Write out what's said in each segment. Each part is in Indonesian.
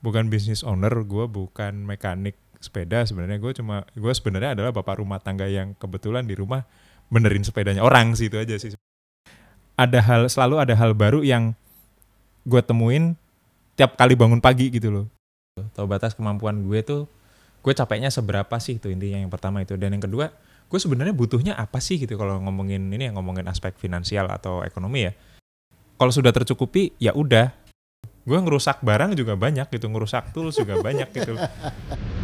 bukan business owner, gue bukan mekanik sepeda sebenarnya gue cuma gue sebenarnya adalah bapak rumah tangga yang kebetulan di rumah benerin sepedanya orang sih itu aja sih. Ada hal selalu ada hal baru yang gue temuin tiap kali bangun pagi gitu loh. Tahu batas kemampuan gue tuh gue capeknya seberapa sih itu intinya yang pertama itu dan yang kedua gue sebenarnya butuhnya apa sih gitu kalau ngomongin ini yang ngomongin aspek finansial atau ekonomi ya. Kalau sudah tercukupi ya udah. Gue ngerusak barang juga banyak gitu, ngerusak tools juga banyak gitu.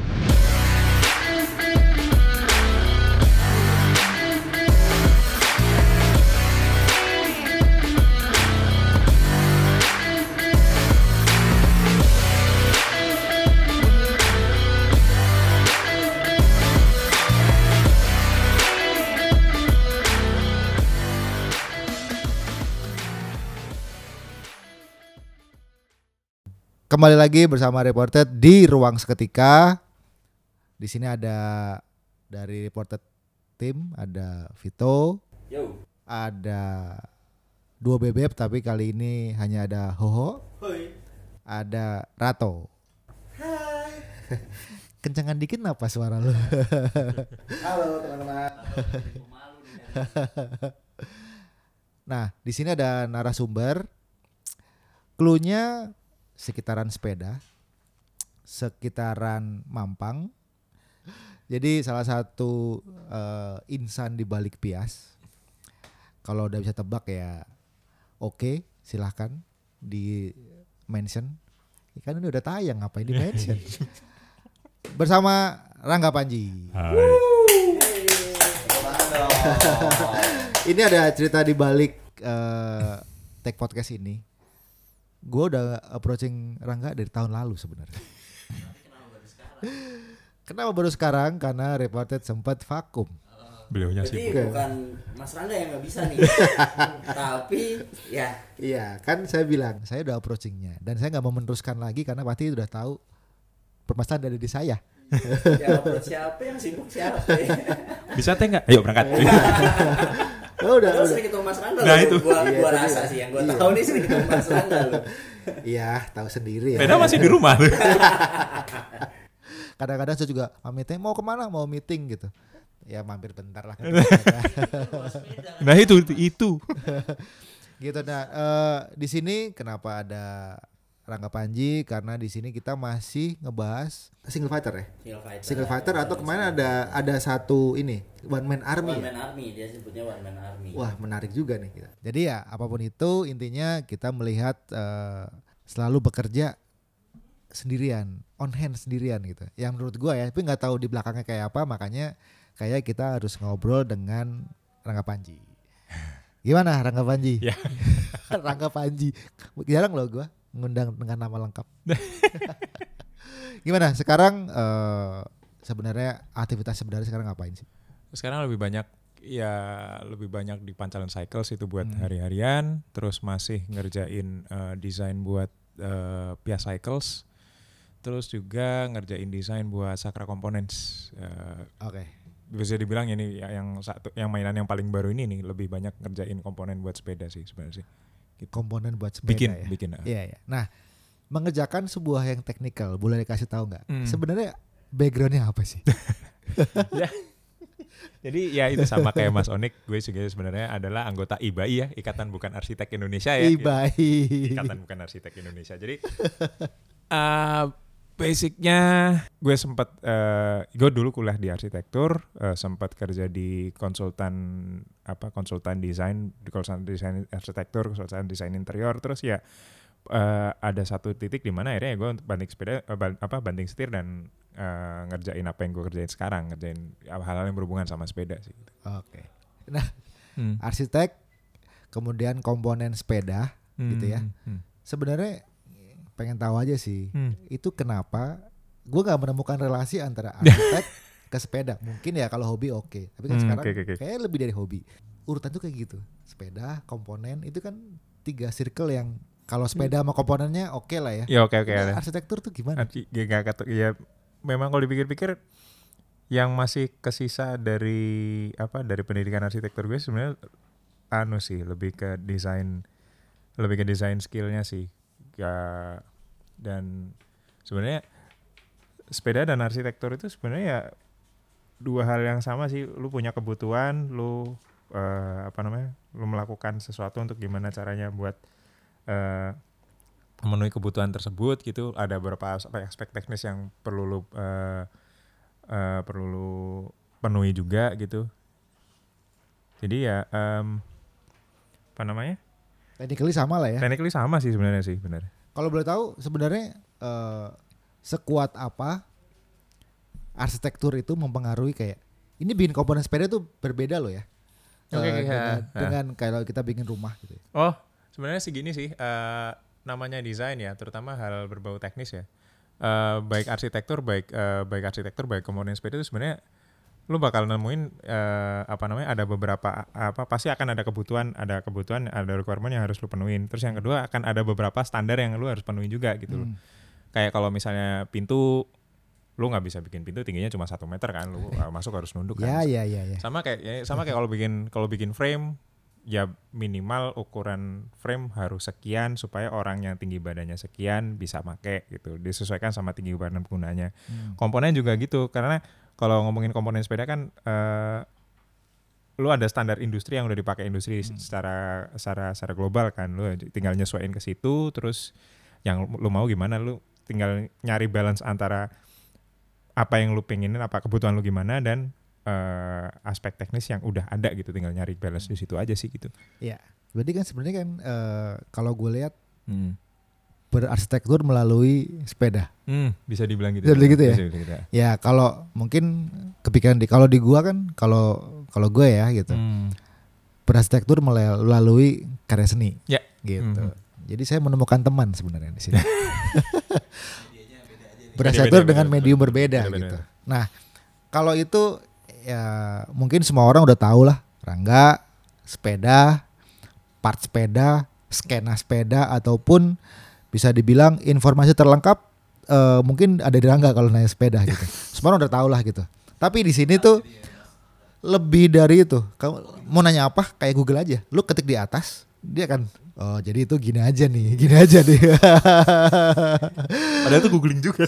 Kembali lagi bersama Reported di ruang seketika. Di sini ada dari Reported tim ada Vito, Yo. ada dua bebek tapi kali ini hanya ada Hoho, Hoi. ada Rato. Kencangan dikit apa suara lu? Halo teman-teman. Nah, di sini ada narasumber. Cluenya sekitaran sepeda, sekitaran Mampang. Jadi salah satu eh, insan di balik Pias. Kalau udah bisa tebak ya oke, silahkan di mention. Ya Kan ini udah tayang ngapain di mention? Bersama Rangga Panji. Hai. Ini ada cerita di balik eh Tech Podcast ini. Gue udah approaching Rangga dari tahun lalu sebenarnya. Kenapa baru sekarang? Karena Reported sempat vakum. Beliaunya Jadi sih. bukan Mas Rangga yang nggak bisa nih. Tapi ya Iya, kan saya bilang saya udah approachingnya dan saya nggak mau meneruskan lagi karena pasti udah tahu permasalahan dari di saya. ya approach siapa yang sibuk siapa. ya. Bisa teh nggak? Ayo berangkat. Oh, udah, udah. sering ketemu Mas Rangga Nah, itu. Gua, Iya, gua rasa sih yang gua Iya. tahu nih sering ketemu Mas Rangga lo. Iya, tahu sendiri ya. Sepeda masih di rumah. Kadang-kadang saya juga pamitnya mau ke mana? Mau meeting gitu. Ya mampir bentar lah. nah itu itu. gitu nah eh, di sini kenapa ada Rangga Panji karena di sini kita masih ngebahas single fighter ya Single fighter. single fighter atau kemarin ada ada satu ini one man army One ya? man army dia sebutnya one man army. wah menarik juga nih kita jadi ya apa pun itu intinya kita melihat eh, selalu bekerja sendirian on hand sendirian gitu yang menurut gua ya tapi nggak tahu di belakangnya kayak apa makanya kayak kita harus ngobrol dengan Rangga Panji gimana Rangga Panji Ya. Rangga Panji jarang loh gua ngundang dengan nama lengkap gimana sekarang eh, sebenarnya aktivitas sebenarnya sekarang ngapain sih Sekarang lebih banyak ya lebih banyak di Pancalan Cycles itu buat Hmm. hari-harian, terus masih ngerjain eh, desain buat eh, Pia Cycles. Terus juga ngerjain desain buat Sakra Components. Eh, oke bisa dibilang ini ya- yang satu yang mainan yang paling baru ini nih lebih banyak ngerjain komponen buat sepeda sih sebenarnya sih. Komponen buat sepeda Bikin, ya bikin. ah. Iya, iya. Nah, mengerjakan sebuah yang teknikal, boleh dikasih tahu nggak? Hmm. Sebenarnya backgroundnya apa sih? Ya. Jadi ya itu sama kayak Mas Onik, gue juga sebenarnya adalah anggota IBAI ya, Ikatan Bukan Arsitek Indonesia ya. Ibai. Ikatan Bukan Arsitek Indonesia. Jadi eh basicnya gue sempat eh gue dulu kuliah di arsitektur, eh, sempat kerja di konsultan apa konsultan desain, di konsultan desain arsitektur, konsultan desain interior, terus ya eh, ada satu titik di mana akhirnya gue banting sepeda eh, ban- apa banting setir dan eh, ngerjain apa yang gue kerjain sekarang, ngerjain hal-hal yang berhubungan sama sepeda sih. gitu. Oke. Nah, arsitek kemudian komponen sepeda gitu ya. Hmm. Sebenarnya pengen tahu aja sih, Hmm. itu kenapa gue nggak menemukan relasi antara arsitek ke sepeda. Mungkin ya kalau hobi oke, tapi kan Hmm, sekarang oke, oke. kayaknya lebih dari hobi. Urutan tuh kayak gitu. Sepeda, komponen itu kan tiga circle yang kalau sepeda sama komponennya oke lah ya. Ya oke oke. Nah, ada. arsitektur tuh gimana? Ya nggak kata ya memang kalau dipikir-pikir yang masih kesisa dari apa dari pendidikan arsitektur gue sebenarnya anu sih lebih ke desain lebih ke desain skillnya sih ya dan sebenarnya sepeda dan arsitektur itu sebenarnya ya dua hal yang sama sih. Lu punya kebutuhan lu eh, apa namanya lu melakukan sesuatu untuk gimana caranya buat eh, memenuhi kebutuhan tersebut gitu. Ada beberapa aspek, aspek teknis yang perlu lu eh, eh, perlu lu penuhi juga gitu. Jadi ya em, apa namanya Technically sama lah ya. technically sama sih sebenarnya sih benar Kalau boleh tahu sebenarnya eh, sekuat apa arsitektur itu mempengaruhi kayak ini bikin komponen sepeda tuh berbeda loh ya. Oke, Eh, oke, dengan, ya. dengan kalau kita bikin rumah gitu. ya. Oh, sebenarnya segini sih eh, namanya desain ya, terutama hal berbau teknis ya. Eh, baik arsitektur, baik eh, baik arsitektur, baik komponen sepeda itu sebenarnya lu bakal nemuin eh, apa namanya ada beberapa apa pasti akan ada kebutuhan, ada kebutuhan, ada requirement yang harus lu penuhin. Terus yang kedua akan ada beberapa standar yang lu harus penuhi juga gitu loh. Hmm. Kayak kalau misalnya pintu lu nggak bisa bikin pintu tingginya cuma satu meter kan, lu eh, masuk harus nunduk Ya kan. ya ya ya. sama kayak ya, sama kayak kalau bikin kalau bikin frame ya minimal ukuran frame harus sekian supaya orang yang tinggi badannya sekian bisa make gitu disesuaikan sama tinggi badan penggunanya Hmm. komponen juga gitu karena kalau ngomongin komponen sepeda kan eh, lu ada standar industri yang udah dipakai industri secara secara secara global kan. Lu tinggal nyesuaiin ke situ terus yang lu mau gimana lu tinggal nyari balance antara apa yang lu pengenin apa kebutuhan lu gimana dan eh, aspek teknis yang udah ada gitu. Tinggal nyari balance di situ aja sih gitu. Ya. Berarti kan sebenarnya kan eh, kalau gue lihat berarsitektur melalui sepeda. Hmm, bisa dibilang gitu Bisa dibilang gitu ya? Bisa dibilang gitu ya. Ya kalau mungkin kepikiran di kalau di gua kan kalau kalau gue ya gitu. Hmm. Berarsitektur melal- melalui karya seni. Ya. Gitu. Mhm. Jadi saya menemukan teman sebenarnya di sini. Berarsitektur dengan medium berbeda Beda, beda, gitu. beda. Nah, kalau itu ya mungkin semua orang udah tahu lah Rangga sepeda, part sepeda, skena sepeda ataupun bisa dibilang informasi terlengkap eh, mungkin ada di Rangga kalau naik sepeda gitu. Semua orang udah tahu lah gitu. Tapi di sini tuh lebih dari itu. Kamu mau nanya apa? Kayak Google aja. Lu ketik di atas, dia kan oh jadi itu gini aja nih, gini aja nih. Padahal tuh googling juga.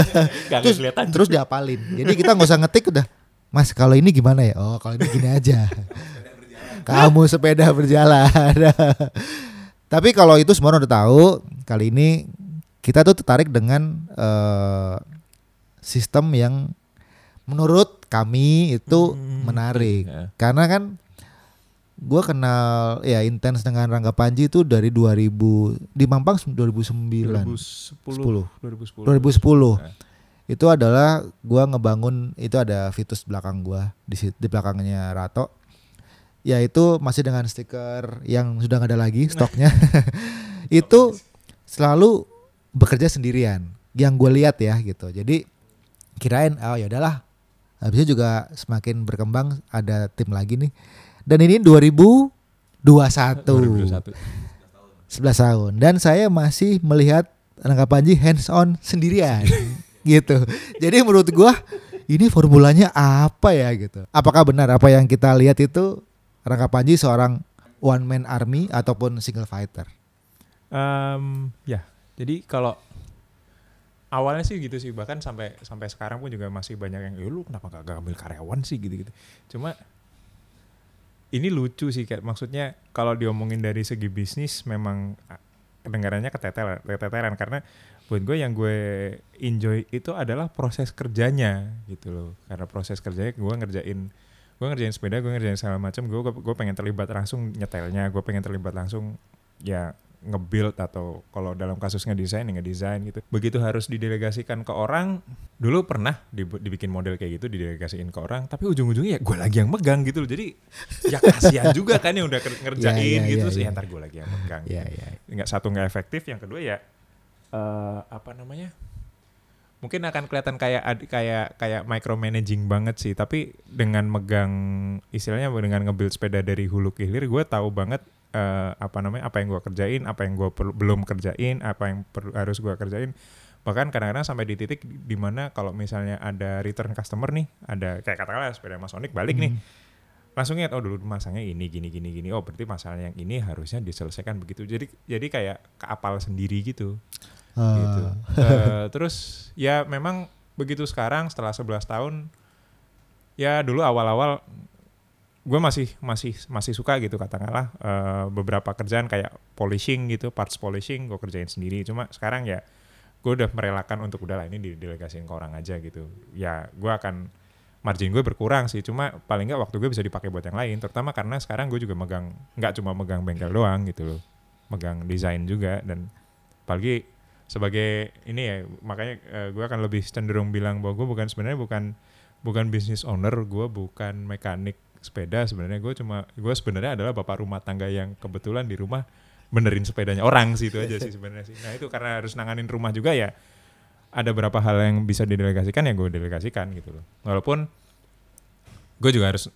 Gak terus kelihatan. terus diapalin. Jadi kita nggak usah ngetik udah. Mas kalau ini gimana ya? Oh kalau ini gini aja. Kamu sepeda berjalan. Tapi kalau itu semua udah tahu. Kali ini kita tuh tertarik dengan eh, sistem yang menurut kami itu Hmm, menarik. ya. Karena kan gue kenal ya intens dengan Rangga Panji itu dari 2000 di Mampang 2009. 2010. 2010. 2010 Ya. itu adalah gua ngebangun itu ada fitus belakang gua di di belakangnya Rato yaitu masih dengan stiker yang sudah nggak ada lagi stoknya itu selalu bekerja sendirian yang gue lihat ya gitu jadi kirain oh ya udahlah habisnya juga semakin berkembang ada tim lagi nih dan ini 2021 2021. 11 tahun dan saya masih melihat Rangga Panji hands on sendirian gitu. Jadi menurut gua ini formulanya apa ya gitu. Apakah benar apa yang kita lihat itu Rangga Panji seorang one man army ataupun single fighter? Em, ya, jadi kalau awalnya sih gitu sih bahkan sampai sampai sekarang pun juga masih banyak yang "Eh, lu kenapa gak, gak ambil karyawan sih gitu-gitu. Cuma ini lucu sih kayak maksudnya kalau diomongin dari segi bisnis memang kedengarannya keteteran, keteteran karena buat gue yang gue enjoy itu adalah proses kerjanya gitu loh. Karena proses kerjanya gue ngerjain gue ngerjain sepeda, gue ngerjain segala macam, gue gue pengen terlibat langsung nyetelnya, gue pengen terlibat langsung ya nge-build atau kalau dalam kasus ngedesain ya ngedesain gitu. Begitu harus didelegasikan ke orang, dulu pernah dibikin model kayak gitu didelegasiin ke orang, tapi ujung-ujungnya ya gue lagi yang megang gitu loh. Jadi ya kasihan juga kan yang udah ngerjain Ya, ya, gitu, ya, terus ya. ya ntar gue lagi yang megang. Ya ya. Nggak satu nggak efektif, yang kedua ya eh apa namanya? Mungkin akan kelihatan kayak kayak kayak micromanaging banget sih, tapi dengan megang istilahnya dengan nge-build sepeda dari hulu ke hilir, gue tahu banget eh, apa namanya apa yang gue kerjain, apa yang gue belum kerjain, apa yang perlu harus gue kerjain. Bahkan kadang-kadang sampai di titik di mana kalau misalnya ada return customer nih, ada kayak katakanlah sepeda Mas Onik balik nih, langsung ingat oh dulu masangnya ini gini gini gini. Oh berarti masalah yang ini harusnya diselesaikan begitu. Jadi jadi kayak keapal sendiri gitu Ah. gitu. Eh, terus ya memang begitu sekarang setelah 11 tahun ya dulu awal-awal gue masih masih masih suka gitu katakanlah eh, beberapa kerjaan kayak polishing gitu parts polishing gue kerjain sendiri. Cuma sekarang ya gue udah merelakan untuk udahlah ini didelegasiin ke orang aja gitu. Ya gue akan margin gue berkurang sih. Cuma paling nggak waktu gue bisa dipakai buat yang lain. Terutama karena sekarang gue juga megang nggak cuma megang bengkel doang gitu loh. Megang desain juga dan apalagi sebagai ini ya makanya eh, gue akan lebih cenderung bilang bahwa gue bukan sebenarnya bukan bukan business owner gue bukan mekanik sepeda. Sebenarnya gue cuma gue sebenarnya adalah bapak rumah tangga yang kebetulan di rumah benerin sepedanya orang sih itu aja sih sebenarnya sih. Nah itu karena harus nanganin rumah juga ya ada beberapa hal yang bisa didelegasikan ya gue delegasikan gitu loh. Walaupun gue juga harus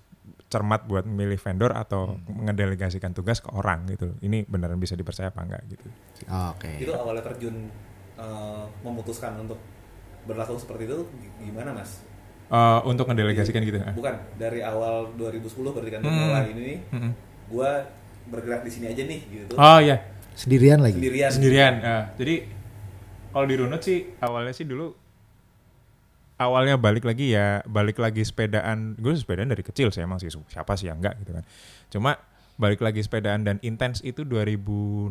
cermat buat milih vendor atau mengedelegasikan tugas ke orang gitu ini beneran bisa dipercaya apa enggak gitu Oke. itu awalnya terjun eh, memutuskan untuk berlaku seperti itu gimana mas? Eh, untuk ngedelegasikan gitu ah. Bukan dari awal 2010 berarti kan Hmm. mulai ini nih, Mm-mm. gue bergerak di sini aja nih gitu. oh iya Sendirian lagi. Sendirian. sendirian ah. jadi kalau di runut sih awalnya sih dulu awalnya balik lagi ya balik lagi sepedaan. Gue sepedaan dari kecil sih emang sih siapa sih yang enggak gitu kan. Cuma balik lagi sepedaan dan intens itu 2006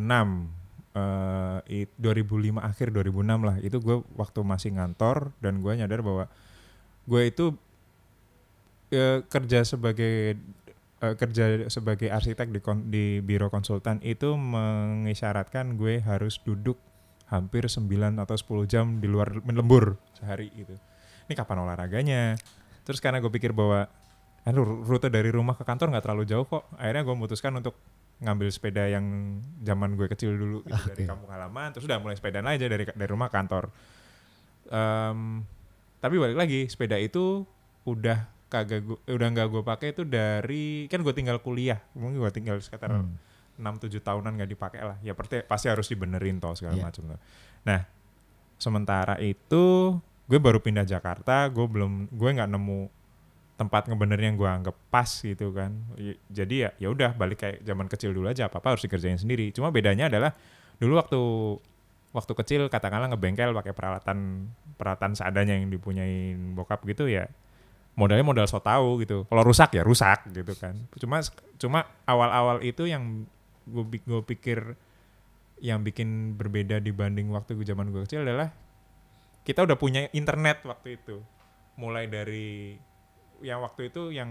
eh it- 2005 akhir 2006 lah. Itu gue waktu masih ngantor dan gue nyadar bahwa gue itu eh, kerja sebagai eh, kerja sebagai arsitek di kon- di biro konsultan itu mengisyaratkan gue harus duduk hampir 9 atau 10 jam di luar lembur sehari gitu. Ini kapan olahraganya? Terus karena gue pikir bahwa aduh rute dari rumah ke kantor nggak terlalu jauh kok. Akhirnya gue memutuskan untuk ngambil sepeda yang zaman gue kecil dulu gitu, dari Oke. kampung halaman terus udah mulai sepedaan aja dari dari rumah ke kantor. Em, tapi balik lagi sepeda itu udah kagak gua, udah nggak gue pakai itu dari kan gue tinggal kuliah mungkin gue tinggal sekitar Hmm. enam tujuh tahunan nggak dipakai lah ya pasti pasti harus dibenerin toh segala Iya. macam nah sementara itu gue baru pindah Jakarta gue belum gue nggak nemu tempat ngebenerin yang gue anggap pas gitu kan. Jadi ya ya udah balik kayak zaman kecil dulu aja apa apa harus dikerjain sendiri. Cuma bedanya adalah dulu waktu waktu kecil katakanlah ngebengkel pakai peralatan peralatan seadanya yang dipunyain bokap gitu ya modalnya modal so tau gitu. Kalau rusak ya rusak gitu kan. Cuma cuma awal-awal itu yang gue pikir yang bikin berbeda dibanding waktu gue zaman gue kecil adalah kita udah punya internet waktu itu mulai dari yang waktu itu yang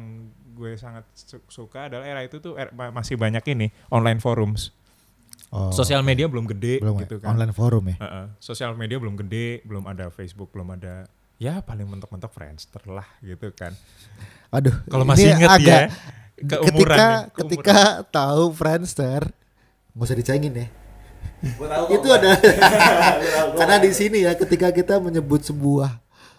gue sangat su- suka adalah era itu tuh era- ma- masih banyak ini online forums Oh, sosial media belum gede belum ya? gitu kan Online forum ya. Heeh. sosial media belum gede, belum ada Facebook, belum ada ya paling mentok-mentok Friendster lah gitu kan. Aduh. Kalau ini masih inget agak ya, keumuran ketika nih, ketika tahu Friendster nggak usah dicengin ya. Tahu Itu ada karena di sini ya ketika kita menyebut sebuah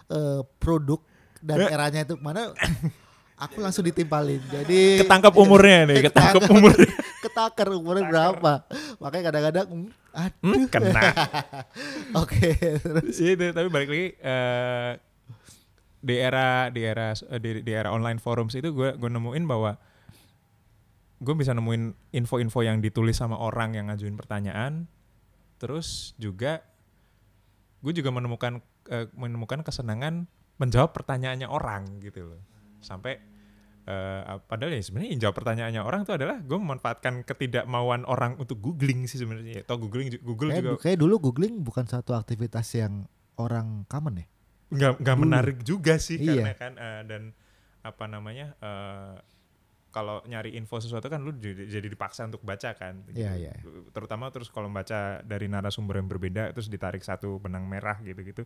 eh, produk dan Eh. eranya itu mana aku langsung ditimpalin. Jadi ketangkap umurnya nih, ketangkap umurnya. ketakar umurnya berapa. Makanya kadang-kadang hmm, aduh. Hmm, kena. Oke, terus itu tapi balik lagi eh, di era di era di, di era online forums itu gue gue nemuin bahwa gue bisa nemuin info-info yang ditulis sama orang yang ngajuin pertanyaan terus juga gue juga menemukan eh, menemukan kesenangan menjawab pertanyaannya orang gitu loh sampai eh, padahal ya sebenarnya jawab pertanyaannya orang itu adalah gue memanfaatkan ketidakmauan orang untuk googling sih sebenarnya atau googling Google kayak, juga kayak dulu googling bukan satu aktivitas yang orang common ya. nggak nggak menarik juga sih Iya. karena kan eh, dan apa namanya eh, kalau nyari info sesuatu kan lu jadi, dipaksa untuk baca kan gitu. Iya, iya. terutama terus kalau baca dari narasumber yang berbeda terus ditarik satu benang merah gitu gitu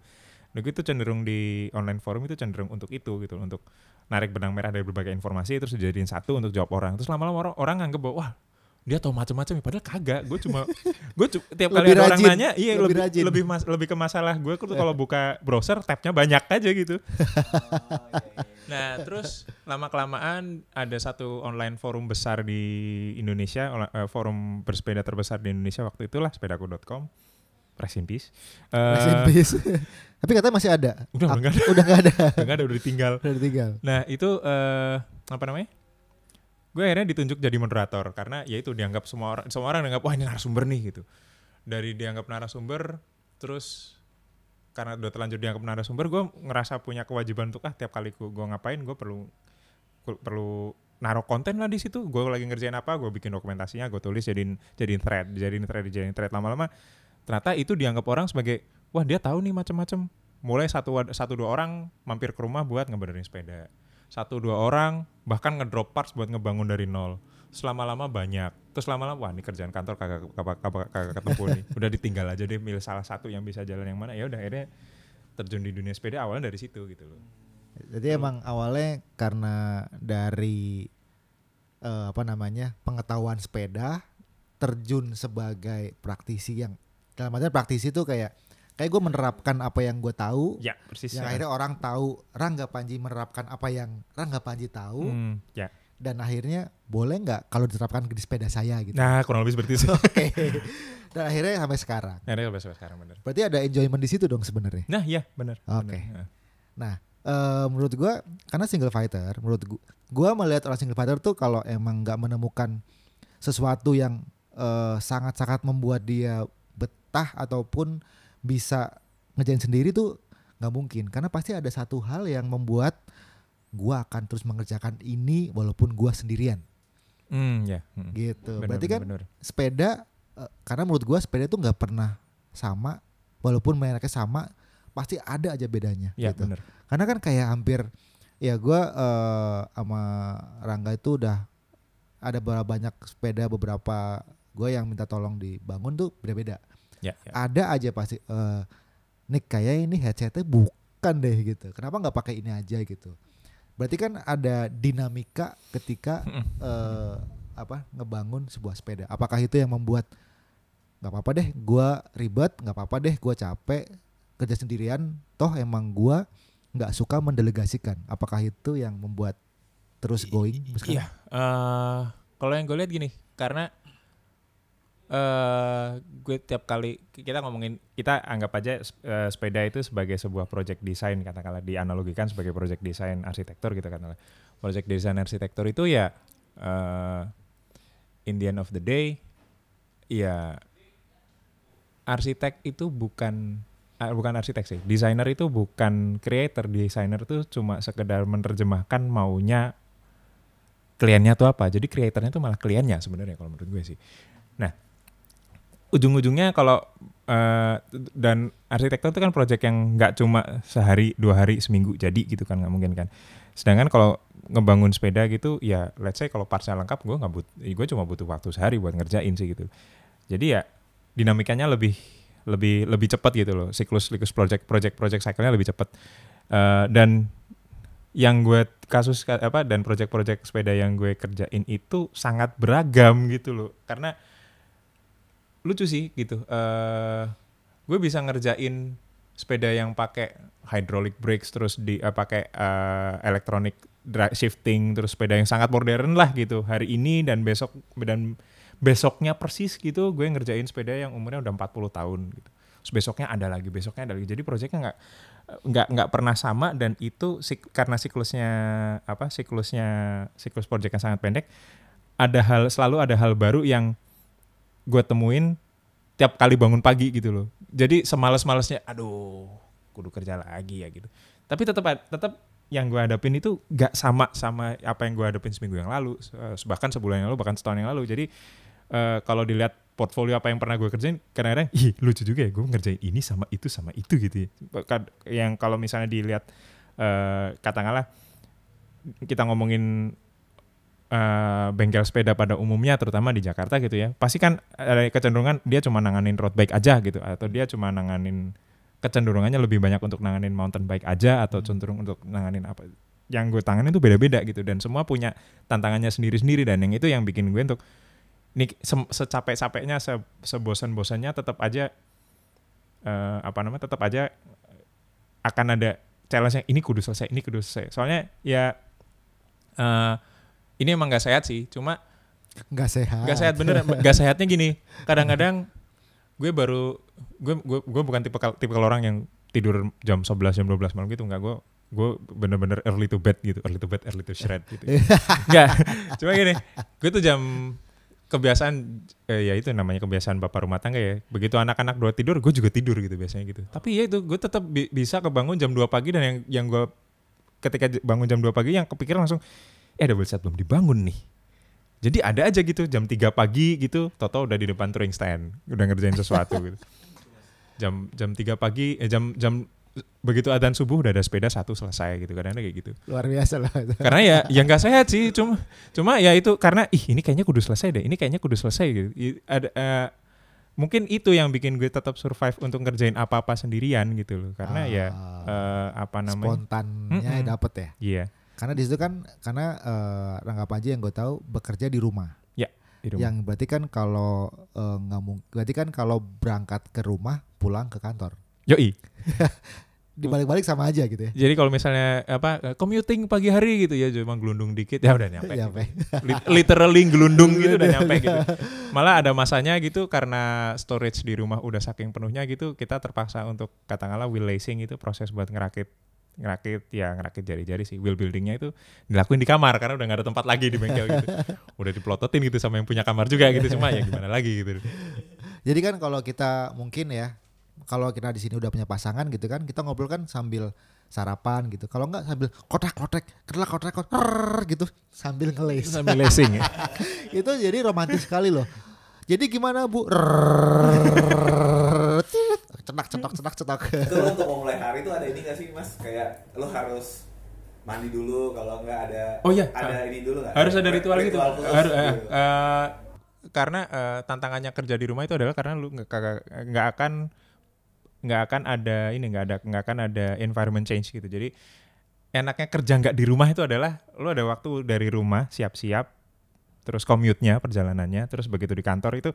nah itu cenderung di online forum itu cenderung untuk itu gitu untuk narik benang merah dari berbagai informasi terus dijadiin satu untuk jawab orang terus lama-lama orang orang nganggep bahwa wah dia tahu macam-macam ya padahal kagak gue cuma gue tiap kali ada orang nanya iya Lebih lebih rajin. lebih mas- lebih ke masalah gue tuh kalau buka browser tabnya banyak aja gitu Oh, iya, iya. Nah, terus lama kelamaan ada satu online forum besar di Indonesia, eh, forum bersepeda terbesar di Indonesia waktu itulah sepedaku.com. Rest in peace. Eh, Rest in peace. Tapi katanya masih ada. Udah, udah nggak ada. Udah nggak ada. udah nggak ada udah ditinggal. Udah ditinggal. Nah, itu eh apa namanya? Gue akhirnya ditunjuk jadi moderator karena ya itu dianggap semua orang semua orang dianggap wah ini narasumber nih gitu. Dari dianggap narasumber terus karena udah terlanjur dianggap narasumber gue ngerasa punya kewajiban untuk ah tiap kali gue ngapain gue perlu perlu naruh konten lah di situ. Gue lagi ngerjain apa gue bikin dokumentasinya gue tulis jadiin jadiin thread jadiin thread jadiin thread. Lama-lama ternyata itu dianggap orang sebagai wah dia tahu nih macam-macam mulai satu satu dua orang mampir ke rumah buat ngebenerin sepeda satu dua orang bahkan ngedrop parts buat ngebangun dari nol. Selama lama banyak. Terus lama-lama wah ini kerjaan kantor kagak kagak kagak, ketemu nih. Udah ditinggal aja deh milih salah satu yang bisa jalan yang mana. Ya udah akhirnya terjun di dunia sepeda awalnya dari situ gitu loh. Jadi emang awalnya karena dari eh, apa namanya pengetahuan sepeda terjun sebagai praktisi yang dalam artian praktisi itu kayak kayak gue menerapkan apa yang gue tahu ya persis yang akhirnya orang tahu Rangga Panji menerapkan apa yang Rangga Panji tahu Hmm, ya dan akhirnya boleh nggak kalau diterapkan di sepeda saya gitu. nah kurang lebih seperti itu Oke. dan akhirnya sampai sekarang. Ini sampai sekarang bener Berarti ada enjoyment di situ dong sebenarnya. nah iya bener Oke. bener. Nah. Nah, eh, menurut gua karena single fighter, menurut gua, gua melihat orang single fighter tuh kalau emang nggak menemukan sesuatu yang eh, sangat-sangat membuat dia betah ataupun bisa ngejain sendiri tuh nggak mungkin karena pasti ada satu hal yang membuat gua akan terus mengerjakan ini walaupun gua sendirian Hmm, ya Hmm. gitu. Bener, Berarti kan bener. sepeda eh, karena menurut gua sepeda tuh nggak pernah sama walaupun mereknya sama pasti ada aja bedanya ya gitu. bener Karena kan kayak hampir ya gua eh, sama Rangga itu udah ada beberapa banyak sepeda beberapa gue yang minta tolong dibangun tuh beda-beda. Ya, ya. Ada aja pasti eh Nick kayak ini headsetnya bukan deh gitu. Kenapa nggak pakai ini aja gitu? Berarti kan ada dinamika ketika eh, apa ngebangun sebuah sepeda. Apakah itu yang membuat nggak apa-apa deh, gua ribet, nggak apa-apa deh, gua capek kerja sendirian. Toh emang gua nggak suka mendelegasikan. Apakah itu yang membuat terus going? Iya, eh, kalau yang gue lihat gini, karena eh gue tiap kali kita ngomongin kita anggap aja eh, sepeda itu sebagai sebuah project desain katakanlah dianalogikan sebagai project desain arsitektur gitu katakanlah. Project desain arsitektur itu ya eh in the end of the day ya arsitek itu bukan ah, bukan arsitek sih. Desainer itu bukan creator, desainer itu cuma sekedar menerjemahkan maunya kliennya tuh apa. Jadi kreatornya tuh malah kliennya sebenarnya kalau menurut gue sih. Nah, ujung-ujungnya kalau eh, dan arsitektur itu kan project yang nggak cuma sehari, dua hari, seminggu jadi gitu kan nggak mungkin kan. Sedangkan kalau ngebangun sepeda gitu ya let's say kalau partsnya lengkap gue nggak but gue cuma butuh waktu sehari buat ngerjain sih gitu. Jadi ya dinamikanya lebih lebih lebih cepat gitu loh. Siklus siklus project project project cycle-nya lebih cepat. Eh, dan yang gue kasus ka- apa dan project-project sepeda yang gue kerjain itu sangat beragam gitu loh karena lucu sih gitu eh gue bisa ngerjain sepeda yang pakai hydraulic brakes terus di eh, pakai eh, electronic dri- shifting terus sepeda yang sangat modern lah gitu hari ini dan besok dan besoknya persis gitu gue ngerjain sepeda yang umurnya udah 40 tahun gitu. Terus besoknya ada lagi besoknya ada lagi. Jadi proyeknya nggak nggak nggak pernah sama dan itu sik- karena siklusnya apa siklusnya siklus proyeknya sangat pendek ada hal selalu ada hal baru yang gue temuin tiap kali bangun pagi gitu loh. Jadi semales-malesnya aduh kudu kerja lagi ya gitu. Tapi tetap tetap yang gue hadapin itu nggak sama sama apa yang gue hadapin seminggu yang lalu se- bahkan sebulan yang lalu bahkan setahun yang lalu. Jadi eh, kalau dilihat portfolio apa yang pernah gue kerjain kadang-kadang ih lucu juga ya gue ngerjain ini sama itu sama itu gitu ya. Yang kalau misalnya dilihat eh, katakanlah kita ngomongin eh, bengkel sepeda pada umumnya terutama di Jakarta gitu ya. Pasti kan ada kecenderungan dia cuma nanganin road bike aja gitu atau dia cuma nanganin kecenderungannya lebih banyak untuk nanganin mountain bike aja atau cenderung untuk nanganin apa yang gue tanganin itu beda-beda gitu. Dan semua punya tantangannya sendiri-sendiri dan yang itu yang bikin gue untuk ini se- secapek-capeknya se sebosan-bosannya tetap aja eh, apa namanya tetap aja akan ada challenge yang ini kudu selesai ini kudu selesai. Soalnya ya eh, ini emang gak sehat sih cuma nggak sehat. Gak sehat bener, gak sehatnya gini. Kadang-kadang gue baru gue gue gue bukan tipe tipe orang yang tidur jam 11 jam 12 malam gitu enggak gue gue bener-bener early to bed gitu early to bed early to shred gitu enggak cuma gini gue tuh jam kebiasaan eh, ya itu namanya kebiasaan bapak rumah tangga ya. Begitu anak-anak dua tidur, gue juga tidur gitu biasanya gitu. Tapi ya itu gue tetap bi- bisa kebangun jam 2 pagi dan yang yang gue ketika bangun jam 2 pagi yang kepikiran langsung eh double set belum dibangun nih. Jadi ada aja gitu jam 3 pagi gitu, Toto udah di depan touring stand, udah ngerjain sesuatu gitu. Jam jam 3 pagi eh jam jam begitu adzan subuh udah ada sepeda satu selesai gitu kadang kayak gitu Luar biasa lah. karena ya yang nggak sehat sih cuma cuma ya itu karena ih ini kayaknya kudu selesai deh ini kayaknya kudu selesai gitu ada eh, mungkin itu yang bikin gue tetap survive untuk ngerjain apa-apa sendirian gitu loh karena ya Ah. eh, apa namanya Spontannya Mm-mm. dapet ya. iya Karena di situ kan karena eh, Rangga Panji yang gue tahu bekerja di rumah. di rumah. Yang berarti kan kalau eh, nggak mungkin berarti kan kalau berangkat ke rumah pulang ke kantor. yoi Dibalik-balik sama aja gitu ya. jadi kalau misalnya apa commuting pagi hari gitu ya cuma gelundung dikit ya udah nyampe Nyampe. Lit- literally gelundung gitu udah nyampe gitu. Malah ada masanya gitu karena storage di rumah udah saking penuhnya gitu kita terpaksa untuk katakanlah wheel lacing itu proses buat ngerakit ngerakit ya ngerakit jari-jari sih wheel buildingnya itu dilakuin di kamar karena udah nggak ada tempat lagi di bengkel gitu udah diplototin gitu sama yang punya kamar juga gitu cuma ya gimana lagi gitu Jadi kan kalau kita mungkin ya kalau kita di sini udah punya pasangan gitu kan kita ngobrol kan sambil sarapan gitu. Kalau nggak sambil kotak-kotak, kerlak kotak kotak gitu sambil ngeles. sambil lacing ya itu jadi romantis sekali loh. Jadi gimana Bu? Rrrr, cetak cetak cetak cetak. itu lo untuk memulai hari itu ada ini gak sih mas kayak lo harus mandi dulu kalau nggak ada Oh iya. ada ini dulu nggak harus ada ritual gitu harus eh, gitu. eh, karena eh, tantangannya kerja di rumah itu adalah karena lu nggak akan nggak akan ada ini nggak ada nggak akan ada environment change gitu jadi enaknya kerja nggak di rumah itu adalah lu ada waktu dari rumah siap-siap terus commute-nya perjalanannya terus begitu di kantor itu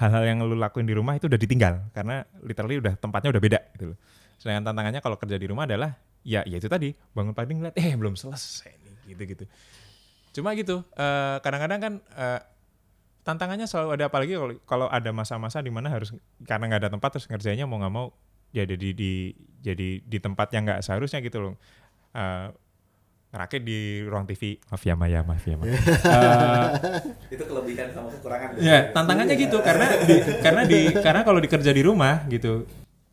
hal-hal yang lu lakuin di rumah itu udah ditinggal karena literally udah tempatnya udah beda gitu loh. Sedangkan tantangannya kalau kerja di rumah adalah ya ya itu tadi bangun pagi ngeliat eh belum selesai nih gitu gitu cuma gitu eh, kadang-kadang kan eh, tantangannya selalu ada apalagi kalau ada masa-masa di mana harus karena nggak ada tempat terus ngerjainnya mau nggak mau jadi di jadi di tempat yang nggak seharusnya gitu loh. Eh, ngerakit di ruang TV maaf ya Maya maaf ya Maya Eh, itu kelebihan sama kekurangan Ya, tantangannya gitu karena di, karena di karena kalau dikerja di rumah gitu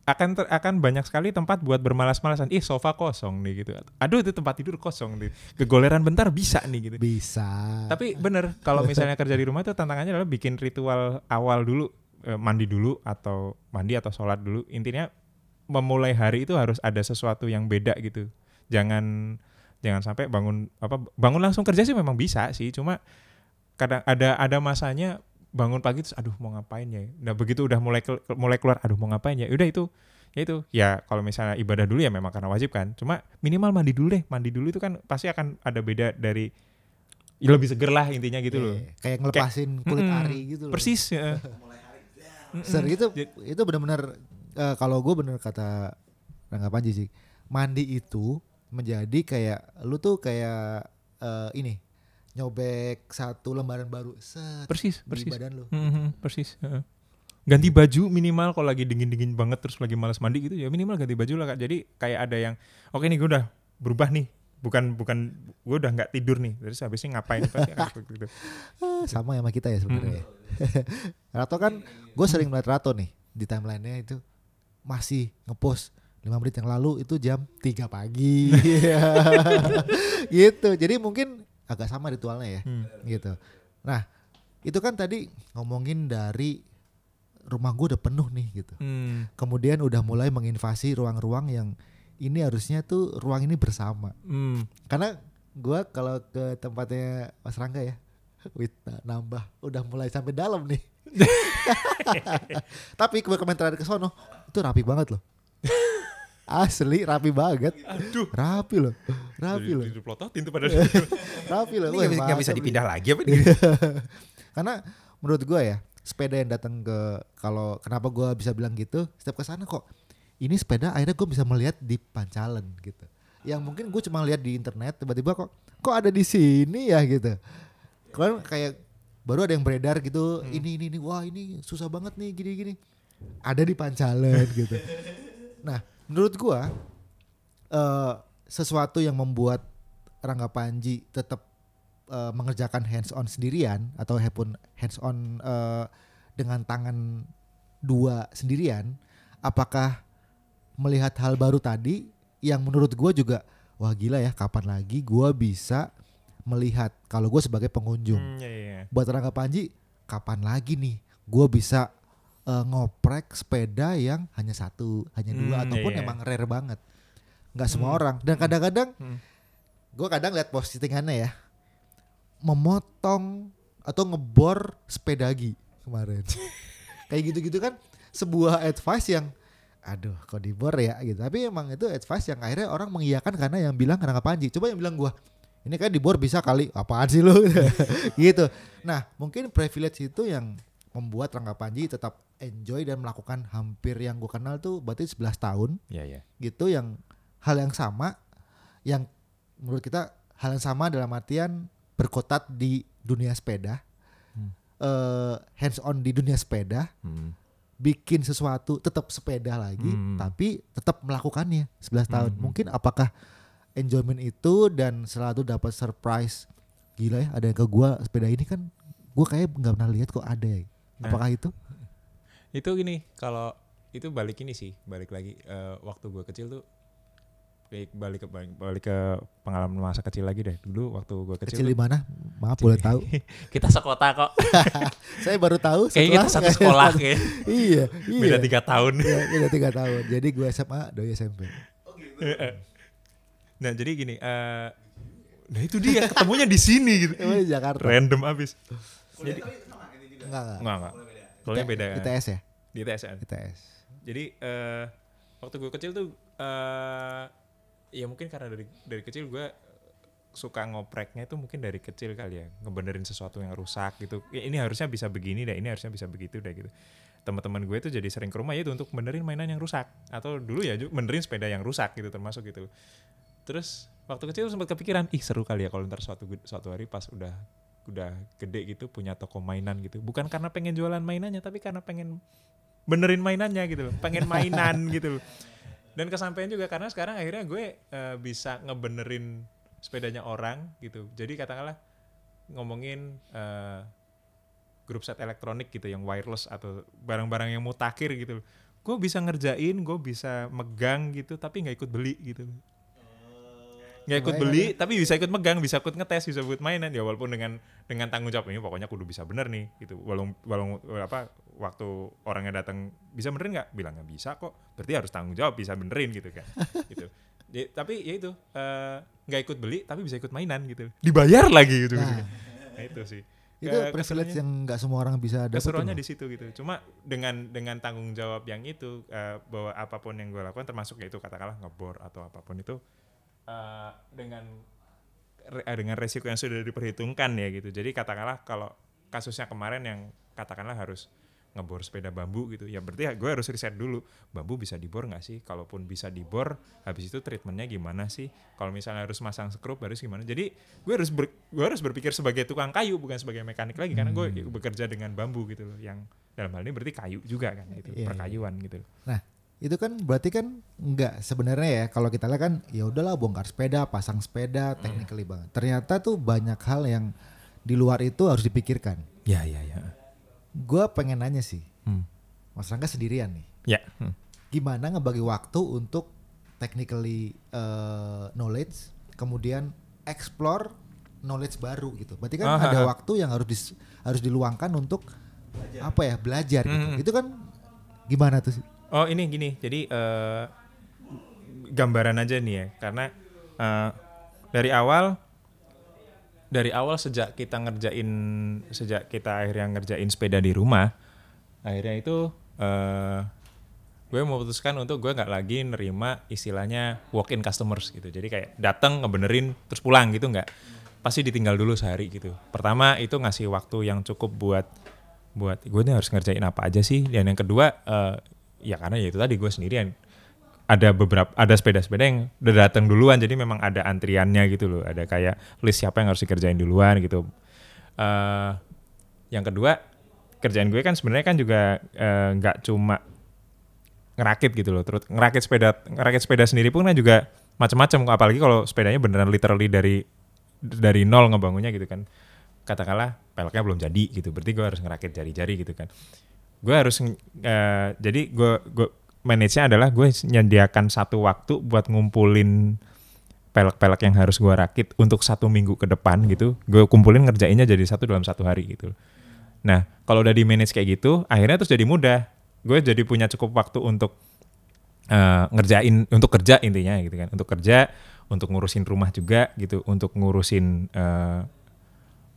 akan ter- akan banyak sekali tempat buat bermalas-malasan. Ih, sofa kosong nih gitu. Aduh, itu tempat tidur kosong nih. Kegoleran bentar bisa nih gitu. Bisa. Tapi bener kalau misalnya kerja di rumah itu tantangannya adalah bikin ritual awal dulu eh, mandi dulu atau mandi atau sholat dulu. Intinya memulai hari itu harus ada sesuatu yang beda gitu. Jangan jangan sampai bangun apa bangun langsung kerja sih memang bisa sih. Cuma kadang ada ada masanya bangun pagi terus aduh mau ngapain ya. Nah begitu udah mulai mulai keluar aduh mau ngapain ya. Udah itu ya itu ya kalau misalnya ibadah dulu ya memang karena wajib kan. Cuma minimal mandi dulu deh. Mandi dulu itu kan pasti akan ada beda dari ya lebih seger lah intinya gitu loh. Iya, Kayak ngelepasin kulit Mm-mm. ari gitu loh. Persis. ya. Ser itu itu benar-benar eh, kalau gue bener kata Rangga Panji sih. Mandi itu menjadi kayak lu tuh kayak eh, ini nyobek satu lembaran baru set Persis, di persis. badan lu. Mhm, persis. heeh. Ganti baju minimal kalau lagi dingin-dingin banget terus lagi malas mandi gitu ya minimal ganti baju lah Kak. Jadi kayak ada yang oke nih gue udah berubah nih. Bukan bukan gue udah nggak tidur nih. Terus habisnya ngapain pasti akan seperti itu. Ah, sama ya sama kita ya sebenarnya. Rato kan gue sering melihat Rato nih di timelinenya itu masih ngepost 5 menit yang lalu itu jam 3 pagi. gitu. Jadi mungkin agak sama ritualnya ya. Hmm. Gitu. Nah, itu kan tadi ngomongin dari rumah gue udah penuh nih gitu. Hmm. Kemudian udah mulai menginvasi ruang-ruang yang ini harusnya tuh ruang ini bersama. Hmm. Karena gua kalau ke tempatnya Mas Rangga ya, wih na- nambah, udah mulai sampai dalam nih. Tapi gue komentar ke sono, itu rapi banget loh. Asli rapi banget. Aduh. Rapi loh. Rapi loh. Diplototin tuh pada Rapi loh. Ini nggak bisa- dipindah lagi apa nih? Karena menurut gua ya, sepeda yang datang ke kalau kenapa gua bisa bilang gitu, setiap ke sana kok ini sepeda akhirnya gue bisa melihat di Pancalan gitu. Yang mungkin gue cuma lihat di internet tiba-tiba kok kok ada di sini ya gitu. Kan kayak baru ada yang beredar gitu, ini ini ini wah ini susah banget nih gini-gini. Ada di Pancalan gitu. Nah, menurut gua eh sesuatu yang membuat Rangga Panji tetap eh, mengerjakan hands on sendirian atau pun hands on eh, dengan tangan dua sendirian, apakah melihat hal baru tadi yang menurut gue juga wah gila ya kapan lagi gue bisa melihat kalau gue sebagai pengunjung Hmm, iya, iya. buat Rangga Panji kapan lagi nih gue bisa eh, ngoprek sepeda yang hanya satu hanya dua Hmm, ataupun iya, emang rare banget. Nggak semua Hmm. orang. Dan kadang-kadang Hmm. gue kadang lihat postingannya ya memotong atau ngebor sepedagi kemarin. Kayak gitu-gitu kan sebuah advice yang aduh kok dibor ya? Gitu. Tapi emang itu advice yang akhirnya orang mengiyakan karena yang bilang Rangga Panji. Coba yang bilang gua ini kan dibor bisa kali apaan sih lu? Gitu. Nah mungkin privilege itu yang membuat Rangga Panji tetap enjoy dan melakukan hampir yang gue kenal tuh berarti 11 tahun Iya, iya. gitu yang hal yang sama yang menurut kita hal yang sama dalam artian berkotat di dunia sepeda Hmm. eh, hands on di dunia sepeda Hmm. bikin sesuatu tetap sepeda lagi Hmm. tapi tetap melakukannya 11 tahun Hmm. mungkin apakah enjoyment itu dan selalu dapat surprise gila ya ada yang ke gua sepeda ini kan gua kayak nggak pernah lihat kok ada ya Nah. apakah itu Itu gini, kalau itu balik ini sih, balik lagi eh, waktu gue kecil tuh kayak balik ke balik, balik ke pengalaman masa kecil lagi deh. Dulu waktu gue kecil, kecil di mana maaf boleh tahu kita sekota kok. saya baru tahu Kayaknya kita setelah- satu sekolah kayak. iya iya Beda tiga tahun. Iya, beda tiga tahun. Jadi gue SMA, doi SMP. Nah jadi gini, eh nah itu dia ketemunya di sini gitu. Jakarta? Random abis. Jadi Enggak, enggak. enggak enggak. Soalnya beda kan. ITS ya? Di ITS kan. ITS. Jadi eh waktu gue kecil tuh eh ya mungkin karena dari dari kecil gue suka ngopreknya itu mungkin dari kecil kali ya ngebenerin sesuatu yang rusak gitu ya ini harusnya bisa begini deh ini harusnya bisa begitu deh gitu teman-teman gue tuh jadi sering ke rumah ya itu untuk benerin mainan yang rusak atau dulu ya benerin sepeda yang rusak gitu termasuk gitu terus waktu kecil sempat kepikiran ih seru kali ya kalau ntar suatu suatu hari pas udah udah gede gitu punya toko mainan gitu. Bukan karena pengen jualan mainannya tapi karena pengen benerin mainannya gitu loh. Pengen mainan gitu loh. Dan kesampaian juga karena sekarang akhirnya gue eh, bisa ngebenerin sepedanya orang gitu. Jadi katakanlah ngomongin eh, grup set elektronik gitu yang wireless atau barang-barang yang mutakhir gitu gue bisa ngerjain gue bisa megang gitu tapi nggak ikut beli gitu. Nggak ikut beli tapi bisa ikut megang bisa ikut ngetes bisa buat mainan. Ya walaupun dengan dengan tanggung jawab ini pokoknya kudu bisa bener nih gitu. Walau walau apa waktu orangnya datang bisa benerin nggak? Bilang nggak bisa kok. Berarti harus tanggung jawab bisa benerin gitu kan. Gitu. Jadi, tapi ya itu eh, nggak ikut beli tapi bisa ikut mainan gitu. Dibayar lagi gitu. Nah. nah itu sih. Itu Ke- privilege yang nggak semua orang bisa dapat. keseruannya di situ gitu. Cuma dengan dengan tanggung jawab yang itu eh, bahwa apa pun yang gue lakukan termasuk ya itu katakanlah ngebor atau apa pun itu eh, dengan re- eh, dengan resiko yang sudah diperhitungkan ya gitu. Jadi katakanlah kalau kasusnya kemarin yang katakanlah harus ngebor sepeda bambu gitu ya berarti gue harus riset dulu bambu bisa dibor nggak sih? Kalaupun bisa dibor habis itu treatmentnya gimana sih? Kalau misalnya harus masang skrup harus gimana? Jadi gue harus ber- gue harus berpikir sebagai tukang kayu bukan sebagai mekanik lagi karena gue bekerja dengan bambu gitu loh yang dalam hal ini berarti kayu juga kan itu Iya, iya. perkayuan gitu loh. Nah, itu kan berarti kan nggak sebenarnya ya kalau kita lihat kan ya udahlah bongkar sepeda, pasang sepeda, technically banget. Ternyata tuh banyak hal yang di luar itu harus dipikirkan. ya ya ya Gue pengen nanya sih, hmm. Mas Rangga sendirian nih. ya hmm. gimana ngebagi waktu untuk technically uh, knowledge kemudian explore knowledge baru gitu. Berarti kan Ah, ada ah, ah. waktu yang harus dis- harus diluangkan untuk apa ya belajar gitu. Hmm. Itu kan gimana tuh? Oh ini gini, jadi eh, gambaran aja nih ya, karena eh, dari awal, dari awal sejak kita ngerjain, sejak kita akhirnya ngerjain sepeda di rumah, akhirnya itu eh, gue memutuskan untuk gue nggak lagi nerima istilahnya walk-in customers gitu. Jadi kayak datang ngebenerin terus pulang gitu nggak, pasti ditinggal dulu sehari gitu. Pertama itu ngasih waktu yang cukup buat buat gue harus ngerjain apa aja sih dan yang kedua eh, ya karena ya itu tadi gue sendirian. Ada beberapa ada sepeda-sepeda yang udah datang duluan jadi memang ada antriannya gitu loh. Ada kayak list siapa yang harus dikerjain duluan gitu. Eh yang kedua kerjaan gue kan sebenarnya kan juga eh, nggak cuma ngerakit gitu loh. Terus ngerakit sepeda ngerakit sepeda sendiri pun kan juga macam-macam apalagi kalau sepedanya beneran literally dari dari nol ngebangunnya gitu kan. Katakanlah peleknya belum jadi gitu. Berarti gue harus ngerakit jari-jari gitu kan gue harus eh, jadi gue gue manage-nya adalah gue menyediakan satu waktu buat ngumpulin pelek-pelek yang harus gue rakit untuk satu minggu ke depan gitu. Gue kumpulin ngerjainnya jadi satu dalam satu hari gitu. Nah kalau udah di manage kayak gitu akhirnya terus jadi mudah. Gue jadi punya cukup waktu untuk eh, ngerjain untuk kerja intinya gitu kan. Untuk kerja untuk ngurusin rumah juga gitu untuk ngurusin eh,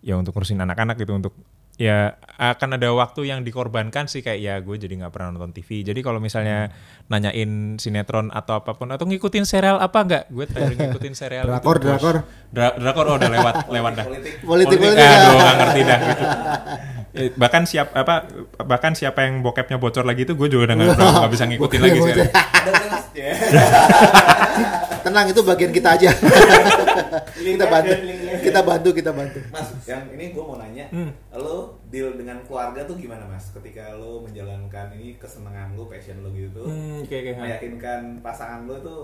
ya untuk ngurusin anak-anak gitu untuk ya akan ada waktu yang dikorbankan sih kayak ya gue jadi nggak pernah nonton TV jadi kalau misalnya nanyain sinetron atau apa pun atau ngikutin serial apa nggak gue terakhir ngikutin serial itu, Drakor, Bos. drakor. Dra- drakor oh udah lewat lewat dah Politik. Politik, politik, ah, ya. aduh, nggak ngerti dah gitu. Bahkan siap apa bahkan siapa yang bokepnya bocor lagi itu gue juga udah nggak bisa ngikutin lagi sekarang. Tenang itu bagian kita aja. kita bantu, kita bantu, kita bantu. Mas, yang ini gue mau nanya, Hmm. lo deal dengan keluarga tuh gimana mas? Ketika lo menjalankan ini kesenangan lo, passion lo gitu tuh, Hmm, oke, oke. meyakinkan pasangan lo tuh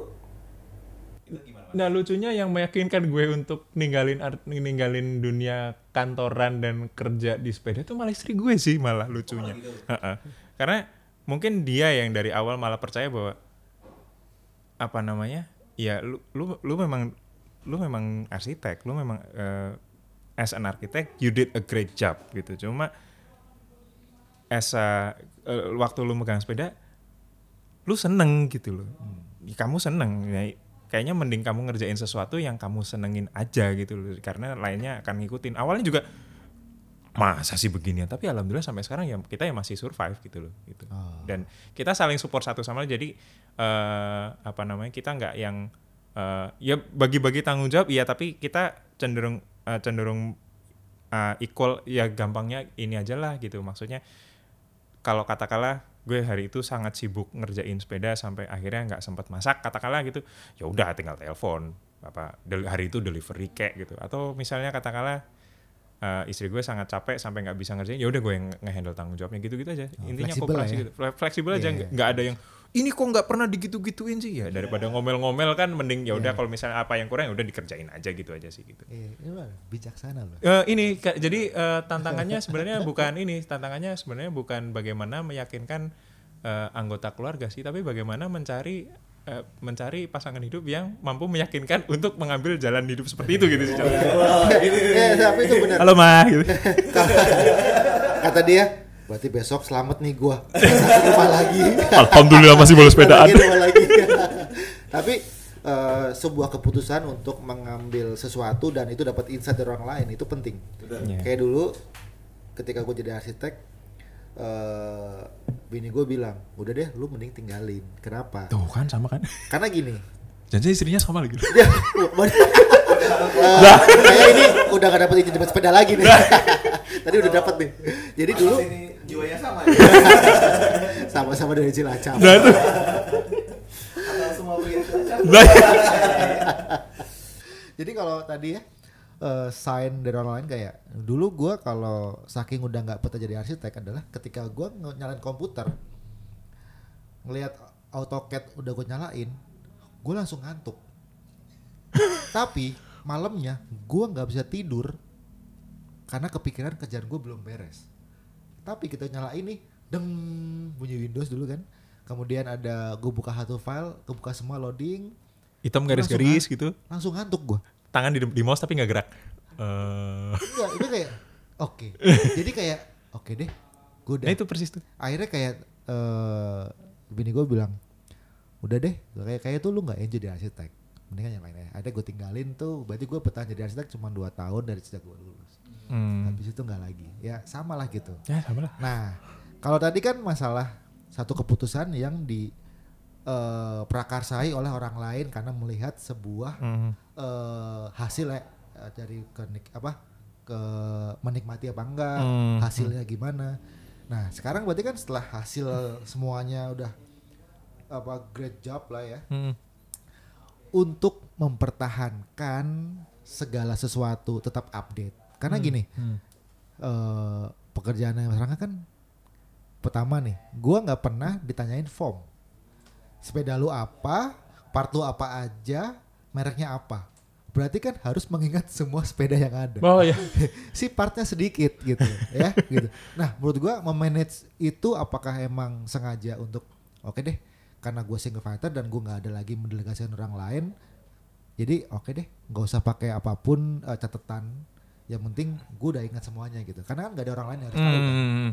itu gimana mas? Nah lucunya yang meyakinkan gue untuk ninggalin art- ninggalin dunia kantoran dan kerja di sepeda itu malah istri gue sih malah lucunya. gitu? Ha-ha. Karena mungkin dia yang dari awal malah percaya bahwa apa namanya ya lu lu lu memang lu memang arsitek, lu memang eh, as an architect you did a great job gitu. Cuma as a, eh, waktu lu megang sepeda lu seneng gitu loh. Ya, Kamu seneng ya, kayaknya mending kamu ngerjain sesuatu yang kamu senengin aja gitu loh karena lainnya akan ngikutin. Awalnya juga masa sih beginian? Tapi alhamdulillah sampai sekarang ya kita ya masih survive gitu loh gitu. Oh. dan kita saling support satu sama lain. Jadi eh apa namanya kita nggak yang eh, ya bagi-bagi tanggung jawab iya tapi kita cenderung eh, cenderung eh, equal ya gampangnya ini aja lah gitu. Maksudnya kalau katakanlah gue hari itu sangat sibuk ngerjain sepeda sampai akhirnya nggak sempat masak katakanlah gitu ya udah tinggal telepon apa hari itu delivery kayak gitu. Atau misalnya katakanlah eh, istri gue sangat capek sampai nggak bisa ngerjain ya udah gue yang ngehandle tanggung jawabnya gitu gitu aja Oh, intinya fleksibel kooperasi ya. gitu Fle- fleksibel aja Iya, nggak iya. nggak ada yang ini kok nggak pernah digitu-gituin sih ya daripada ngomel-ngomel kan mending ya udah Iya. kalau misalnya apa yang kurang ya udah dikerjain aja gitu aja sih gitu Iya, ini bijaksana loh. Eh, ini jadi eh, tantangannya sebenarnya bukan ini, tantangannya sebenarnya bukan bagaimana meyakinkan eh, anggota keluarga sih, tapi bagaimana mencari eh, mencari pasangan hidup yang mampu meyakinkan untuk mengambil jalan hidup seperti itu gitu sih. Tapi itu benar. Halo mah gitu. Kata dia, berarti besok selamat nih gua. Rumah lagi. Alhamdulillah masih boleh sepedaan. Lagi. Tapi eh, sebuah keputusan untuk mengambil sesuatu dan itu dapat insight dari orang lain itu penting. Iya. Kayak dulu ketika gue jadi arsitek, eh bini gue bilang, udah deh, lu mending tinggalin. Kenapa? Tuh kan sama kan. Karena gini. Jangan istrinya sama lagi. Ya, eh, kayak ini udah gak dapet izin jemput sepeda lagi nih. Tadi udah dapet nih. Jadi Mas, dulu ini jiwanya sama ya? sama-sama dari Cilacap. Nah itu. Atau semua pria Cilacap? Nah, Jadi kalau tadi ya eh, sign dari orang lain kayak dulu gua kalau saking udah nggak betah jadi arsitek adalah ketika gua nge- nyalain komputer ngelihat AutoCAD udah gue nyalain, gue langsung ngantuk. Tapi malamnya gua nggak bisa tidur karena kepikiran kerjaan gue belum beres. Tapi kita nyalain nih, deng bunyi Windows dulu kan. Kemudian ada gue buka satu file, gue buka semua loading, hitam garis-garis gitu. langsung ngantuk gue. Tangan di, di mouse tapi nggak gerak. Eh, Enggak, itu kayak oke. Jadi kayak oke deh. Gue udah. nah itu persis tuh. Akhirnya kayak eh bini gue bilang, udah deh. Kayak kayak tuh lu nggak enjoy jadi arsitek. Mendingan yang lainnya. Ada gue tinggalin tuh. Berarti gue bertahan jadi arsitek cuma 2 tahun dari sejak gue lulus. Hmm. Habis itu nggak lagi. Ya sama lah gitu. Ya sama lah. Nah, kalau tadi kan masalah satu keputusan yang di eh, prakarsai oleh orang lain karena melihat sebuah Hmm. eh, hasil ya eh, dari kenik apa ke menikmati apa enggak Hmm, hasilnya gimana nah sekarang berarti kan setelah hasil semuanya udah apa great job lah ya Hmm. untuk mempertahankan segala sesuatu tetap update karena gini Hmm. eh, pekerjaan yang sekarang kan pertama nih gua nggak pernah ditanyain form sepeda lu apa part lu apa aja mereknya apa berarti kan harus mengingat semua sepeda yang ada. Oh ya. si partnya sedikit gitu ya gitu. Nah menurut gua memanage itu apakah emang sengaja untuk oke deh karena gue single fighter dan gue nggak ada lagi mendelegasikan orang lain jadi oke deh nggak usah pakai apa pun eh, catatan yang penting gue udah ingat semuanya gitu karena kan nggak ada orang lain yang harus tahu kan. Hmm.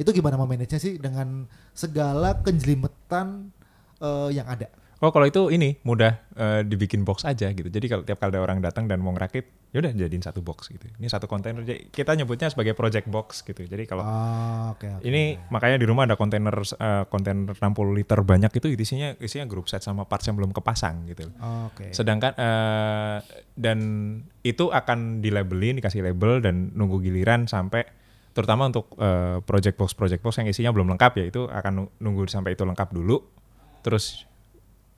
itu gimana memanage sih dengan segala kenjelimetan eh, yang ada Oh kalau itu ini mudah eh, dibikin box aja gitu. Jadi kalau tiap kali ada orang datang dan mau ngerakit, yaudah jadiin satu box gitu. Ini satu kontainer. Jadi kita nyebutnya sebagai project box gitu. Jadi kalau Oh, oke oke. ini makanya di rumah ada kontainer eh, kontainer 60 liter banyak itu isinya isinya grup set sama parts yang belum kepasang gitu. Oke. Sedangkan eh, dan itu akan dilabelin, dikasih label dan nunggu giliran sampai terutama untuk eh, project box project box yang isinya belum lengkap ya itu akan nu- nunggu sampai itu lengkap dulu. Terus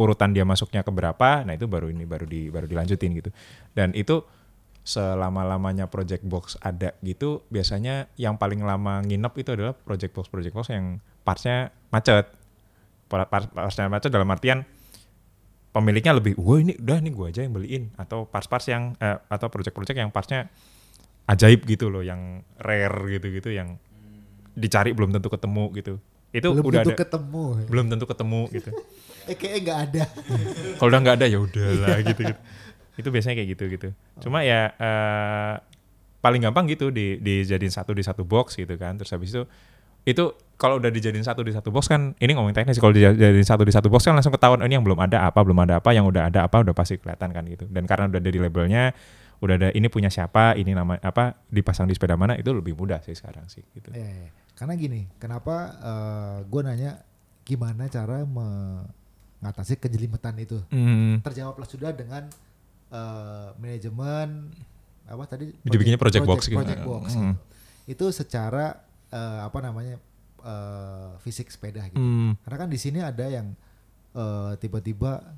urutan dia masuknya ke berapa, nah itu baru ini baru di baru dilanjutin gitu. Dan itu selama-lamanya project box ada gitu, biasanya yang paling lama nginep itu adalah project box project box yang partsnya macet. Pa- par- Partsnya macet dalam artian pemiliknya lebih, wah ini udah nih gue aja yang beliin atau parts-parts yang eh, atau project-project yang partsnya ajaib gitu loh, yang rare gitu-gitu, yang dicari belum tentu ketemu gitu. Itu belum udah tentu ada, ketemu belum tentu ketemu gitu. eh kayaknya nggak ada Kalau udah nggak ada ya udahlah gitu, gitu. Itu biasanya kayak gitu gitu. Cuma ya eh, paling gampang gitu di dijadiin satu di satu box gitu kan. Terus habis itu itu kalau udah dijadiin satu di satu box kan ini ngomongin teknis kalau dijadiin satu di satu box kan langsung ketahuan oh, ini yang belum ada apa belum ada apa yang udah ada apa udah pasti kelihatan kan gitu dan karena udah ada di labelnya udah ada ini punya siapa ini nama apa dipasang di sepeda mana itu lebih mudah sih sekarang sih gitu iya. Karena gini, kenapa gue nanya gimana cara mengatasi kejelimetan itu? Hmm, Terjawablah sudah dengan eh, manajemen apa tadi? Dibikinnya project box gitu. project box Hmm. gitu. Itu secara eh, apa namanya eh, fisik sepeda gitu. hmm, Karena kan di sini ada yang eh, tiba-tiba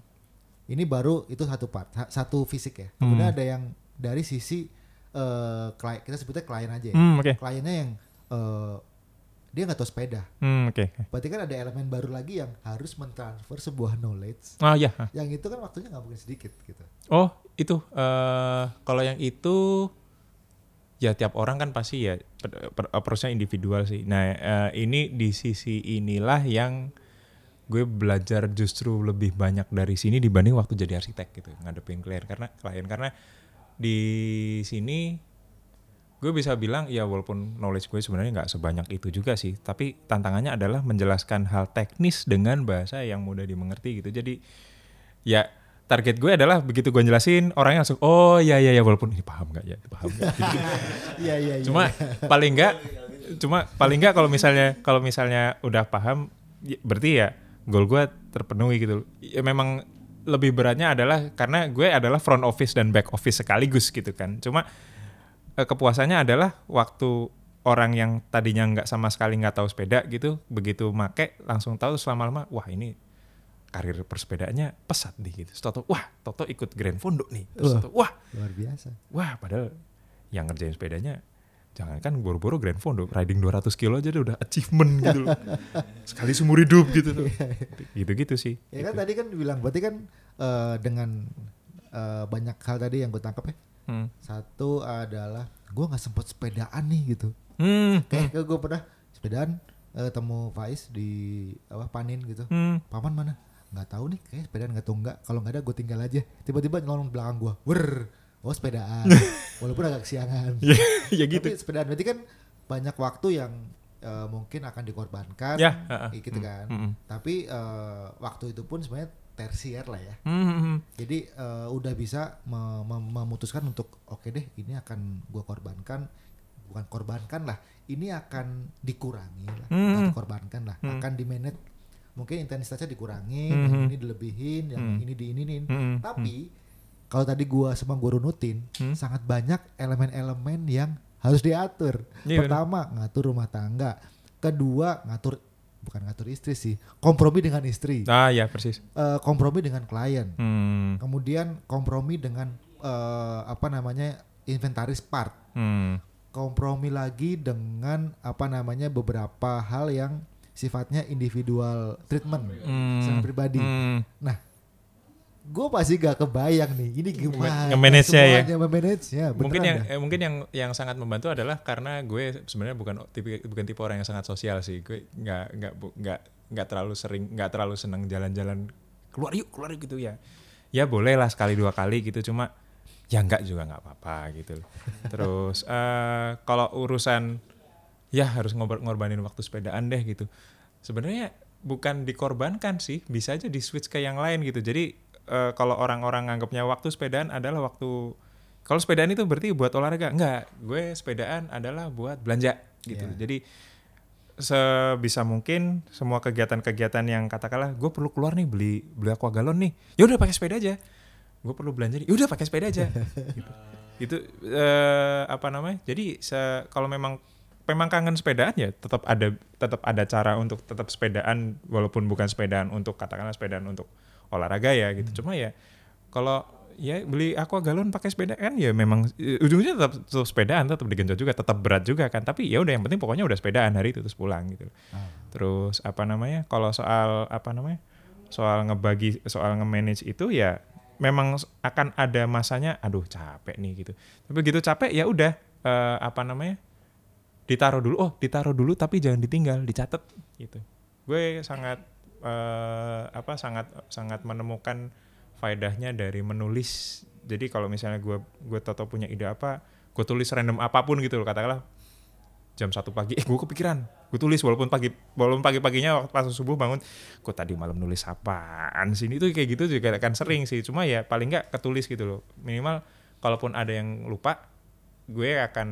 ini baru itu satu part, sa- satu fisik ya. Kemudian Hmm. ada yang dari sisi eh, klien, kita sebutnya klien aja ya. hmm, oke Kliennya yang eh, dia nggak tahu sepeda. Hmm, oke Berarti kan ada elemen baru lagi yang harus mentransfer sebuah knowledge. ah ya Yang itu kan waktunya nggak mungkin sedikit gitu. Oh itu eh kalau yang itu ya tiap orang kan pasti ya approach-nya individual sih. Nah eh, ini di sisi inilah yang gue belajar justru lebih banyak dari sini dibanding waktu jadi arsitek gitu ngadepin klien karena klien karena di sini gue bisa bilang ya walaupun knowledge gue sebenarnya nggak sebanyak itu juga sih tapi tantangannya adalah menjelaskan hal teknis dengan bahasa yang mudah dimengerti gitu jadi ya target gue adalah begitu gue jelasin orangnya langsung oh ya ya ya walaupun ini paham nggak ya paham nggak Gitu. Iya iya iya. cuma paling nggak cuma paling nggak kalau misalnya kalau misalnya udah paham ya berarti ya goal gue terpenuhi gitu ya memang lebih beratnya adalah karena gue adalah front office dan back office sekaligus gitu kan cuma eh, kepuasannya adalah waktu orang yang tadinya nggak sama sekali nggak tahu sepeda gitu begitu make langsung tahu terus lama-lama wah ini karir persepedaannya pesat nih gitu Toto wah Toto ikut Grand Fondo nih terus Wah. Toto, wah luar biasa. wah padahal yang ngerjain sepedanya jangan kan boro-boro Grand Fondo riding 200 kilo aja udah achievement gitu loh sekali seumur hidup gitu tuh gitu-gitu sih Ya kan Gitu. tadi kan bilang berarti kan eh, dengan eh, banyak hal tadi yang gue tangkap ya. hmm. Satu adalah gue nggak sempet sepedaan nih gitu. Hmm. Kayak gue pernah sepedaan eh, temu Faiz di apa Panin gitu. Hmm. Paman mana? Nggak tahu nih, kayak sepedaan nggak tahu nggak. Kalau nggak ada gue tinggal aja. Tiba-tiba nyelonong belakang gue, wer, oh sepedaan. Walaupun agak kesiangan. ya, ya gitu Tapi sepedaan berarti kan banyak waktu yang eh, mungkin akan dikorbankan, Ya, heeh. gitu kan. Hmm. Tapi eh, waktu itu pun sebenarnya tersier lah ya. Hmm, hmm, hmm. Jadi eh, udah bisa me- mem- memutuskan untuk oke deh, ini akan gue korbankan, bukan korbankan lah, ini akan dikurangi lah, Hmm. bukan dikorbankan lah, Hmm. akan di manage. Mungkin intensitasnya dikurangin, Hmm. yang ini dilebihin, yang Hmm. ini diininin. Hmm. Tapi kalau tadi gua sama gua runutin, Hmm. sangat banyak elemen-elemen yang harus diatur. Iya, Pertama, ngatur rumah tangga. Kedua, ngatur bukan ngatur istri sih, kompromi dengan istri, ah ya persis Eh, kompromi dengan klien, hmm. kemudian kompromi dengan eh, apa namanya inventaris part, Hmm. kompromi lagi dengan apa namanya beberapa hal yang sifatnya individual treatment Hmm. pribadi. Hmm. Nah, gue pasti gak kebayang nih ini gimana? Nge-manage-nya ya. semuanya memanage-nya mungkin yang eh, mungkin yang yang sangat membantu adalah karena gue sebenarnya bukan tipe bukan tipe orang yang sangat sosial sih. Gue nggak nggak nggak nggak terlalu sering nggak terlalu senang jalan-jalan keluar yuk keluar yuk gitu ya. Ya boleh lah sekali dua kali gitu cuma ya enggak juga nggak apa-apa gitu. Terus eh kalau urusan ya harus ngor- ngorbanin waktu sepedaan deh gitu. Sebenarnya bukan dikorbankan sih bisa aja di switch ke yang lain gitu. Jadi eh, kalau orang-orang nganggapnya waktu sepedaan adalah waktu kalau sepedaan itu berarti buat olahraga? Enggak gue sepedaan adalah buat belanja gitu. Iya. jadi sebisa mungkin semua kegiatan-kegiatan yang katakanlah gue perlu keluar nih beli beli aqua galon nih. Ya udah pakai sepeda aja. Gue perlu belanja nih. Ya udah pakai sepeda aja. Gitu. itu eh, apa namanya? Jadi kalau memang memang kangen sepedaan ya tetap ada tetap ada cara untuk tetap sepedaan walaupun bukan sepedaan untuk katakanlah sepedaan untuk olahraga ya gitu. Cuma ya kalau ya beli aqua galon pakai sepeda kan ya memang eh, ujungnya tetap, tetap sepedaan tetap digenjot juga tetap berat juga kan. Tapi ya udah yang penting pokoknya udah sepedaan hari itu terus pulang gitu. Terus apa namanya kalau soal apa namanya soal ngebagi soal nge-manage itu ya memang akan ada masanya aduh capek nih gitu. Tapi gitu capek ya udah eh, apa namanya ditaruh dulu. Oh ditaruh dulu tapi jangan ditinggal dicatat gitu. Gue sangat eh, apa sangat sangat menemukan faedahnya dari menulis. Jadi kalau misalnya gue gue toto punya ide apa gue tulis random apa pun gitu loh katakanlah jam satu pagi eh gue kepikiran gue tulis walaupun pagi walaupun pagi paginya waktu pas subuh bangun gue tadi malam nulis apaan sih? Itu kayak gitu juga akan sering sih cuma ya paling nggak ketulis gitu loh. Minimal kalaupun ada yang lupa gue akan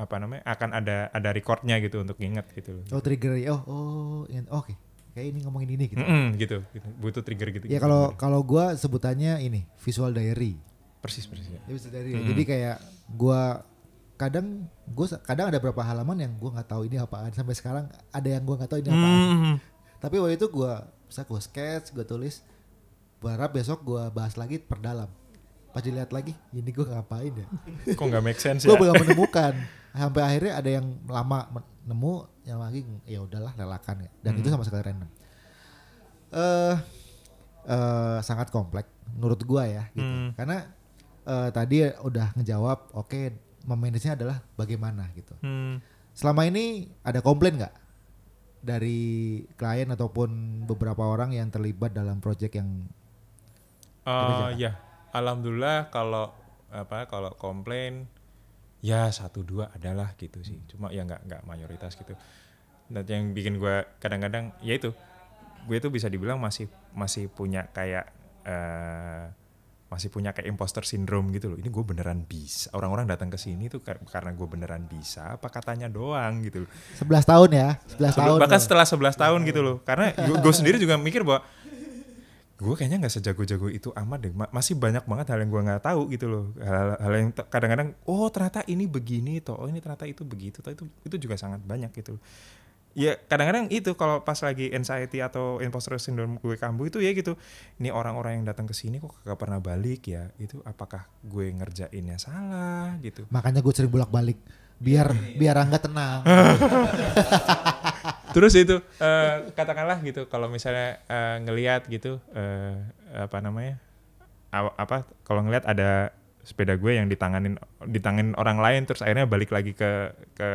apa namanya akan ada ada recordnya gitu untuk inget gitu loh. Oh trigger oh oh ingat. oke kayak ini ngomongin ini gitu Mm-mm, gitu, gitu butuh trigger gitu ya gitu. kalau kalau gue sebutannya ini visual diary persis persis ya. Ya, visual diary Mm-mm. jadi kayak gue kadang gue kadang ada beberapa halaman yang gue nggak tahu ini apaan sampai sekarang ada yang gue nggak tahu ini apaan Mm. Tapi waktu itu gue bisa gue sketch, gue tulis, berharap besok gue bahas lagi perdalam. Pas dilihat lagi, ini gue ngapain ya? kok nggak make sense gue ya belum menemukan. Sampai akhirnya ada yang lama nemu, yang lagi ya udahlah relakan ya. Dan itu sama sekali random. Eh eh, sangat kompleks menurut gue ya, gitu. Hmm. Karena eh, tadi udah ngejawab, oke, memanagenya adalah bagaimana gitu. Hmm. Selama ini ada komplain nggak dari klien ataupun beberapa orang yang terlibat dalam proyek yang Dikerjakan. ya, alhamdulillah kalau apa kalau komplain ya satu dua adalah gitu sih. Cuma ya nggak nggak mayoritas gitu. Dan yang bikin gue kadang-kadang ya itu gue itu bisa dibilang masih masih punya kayak eh masih punya kayak imposter syndrome gitu loh. Ini gue beneran bisa. Orang-orang datang ke sini tuh kar- karena gue beneran bisa. Apa katanya doang gitu loh. 11 tahun ya, 11 tahun. bahkan loh. setelah 11 tahun gitu loh karena gue sendiri juga mikir bahwa gue kayaknya nggak sejago-jago itu amat deh. Ma- masih banyak banget hal yang gue nggak tahu gitu loh. Hal, hal yang kadang-kadang oh ternyata ini begini toh. Oh ini ternyata itu begitu toh. Itu itu juga sangat banyak gitu. Ya kadang-kadang itu kalau pas lagi anxiety atau imposter syndrome gue kambuh itu ya gitu. Ini orang-orang yang datang ke sini kok gak pernah balik ya? Itu apakah gue ngerjainnya salah? Gitu. Makanya gue sering bolak-balik. Biar biar Angga tenang. Terus itu eh, katakanlah gitu kalau misalnya eh, ngelihat gitu eh, apa namanya apa kalau ngelihat ada sepeda gue yang ditanganin ditangin orang lain terus akhirnya balik lagi ke ke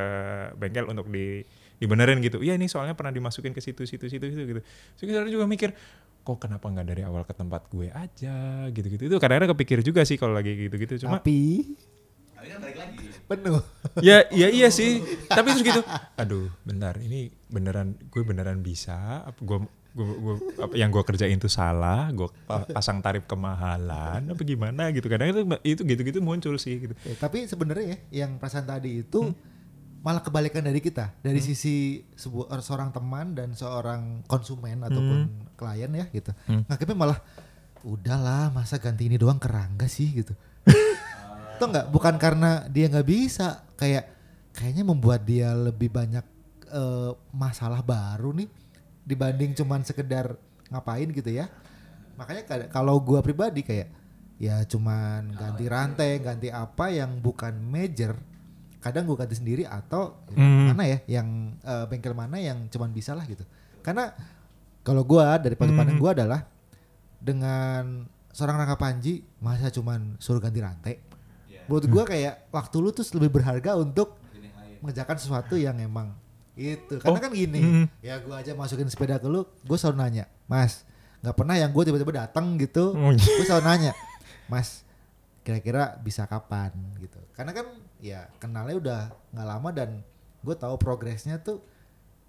bengkel untuk di dibenerin gitu. Iya ini soalnya pernah dimasukin ke situ situ situ situ gitu. Kita juga mikir kok kenapa nggak dari awal ke tempat gue aja gitu-gitu itu kadang-kadang kepikir juga sih kalau lagi gitu-gitu cuma Tapi penuh. ya ya iya sih. Tapi terus gitu. Aduh bentar. Ini beneran gue beneran bisa? Apa gue gue, gue- apa yang gue kerjain tuh salah? Gue pa- pasang tarif kemahalan? Apa gimana gitu? Kadang itu itu gitu gitu muncul sih gitu. Eh, tapi sebenarnya ya yang perasaan tadi itu malah kebalikan dari kita. Dari sisi sebuah seorang teman dan seorang konsumen ataupun klien ya gitu. Hmm. nganggepnya malah udahlah masa ganti ini doang kerangga sih? gitu Tuh nggak bukan karena dia nggak bisa kayak kayaknya membuat dia lebih banyak eh, masalah baru nih dibanding cuman sekedar ngapain gitu ya makanya kalau gua pribadi kayak ya cuman ganti rantai ganti apa yang bukan major kadang gua ganti sendiri atau Hmm. mana ya yang eh, bengkel mana yang cuman bisa lah gitu karena kalau gua dari pandang pandang Hmm. gua adalah dengan seorang Rangga Panji masa cuman suruh ganti rantai. Menurut gua kayak waktu lu tuh lebih berharga untuk mengerjakan sesuatu yang emang itu. Karena Oh, kan gini, mm. ya gua aja masukin sepeda ke lu, gua selalu nanya, "Mas, nggak pernah yang gue tiba-tiba datang gitu." Oh, iya. Gue selalu nanya, "Mas, kira-kira bisa kapan?" gitu. Karena kan ya kenalnya udah nggak lama dan gue tahu progresnya tuh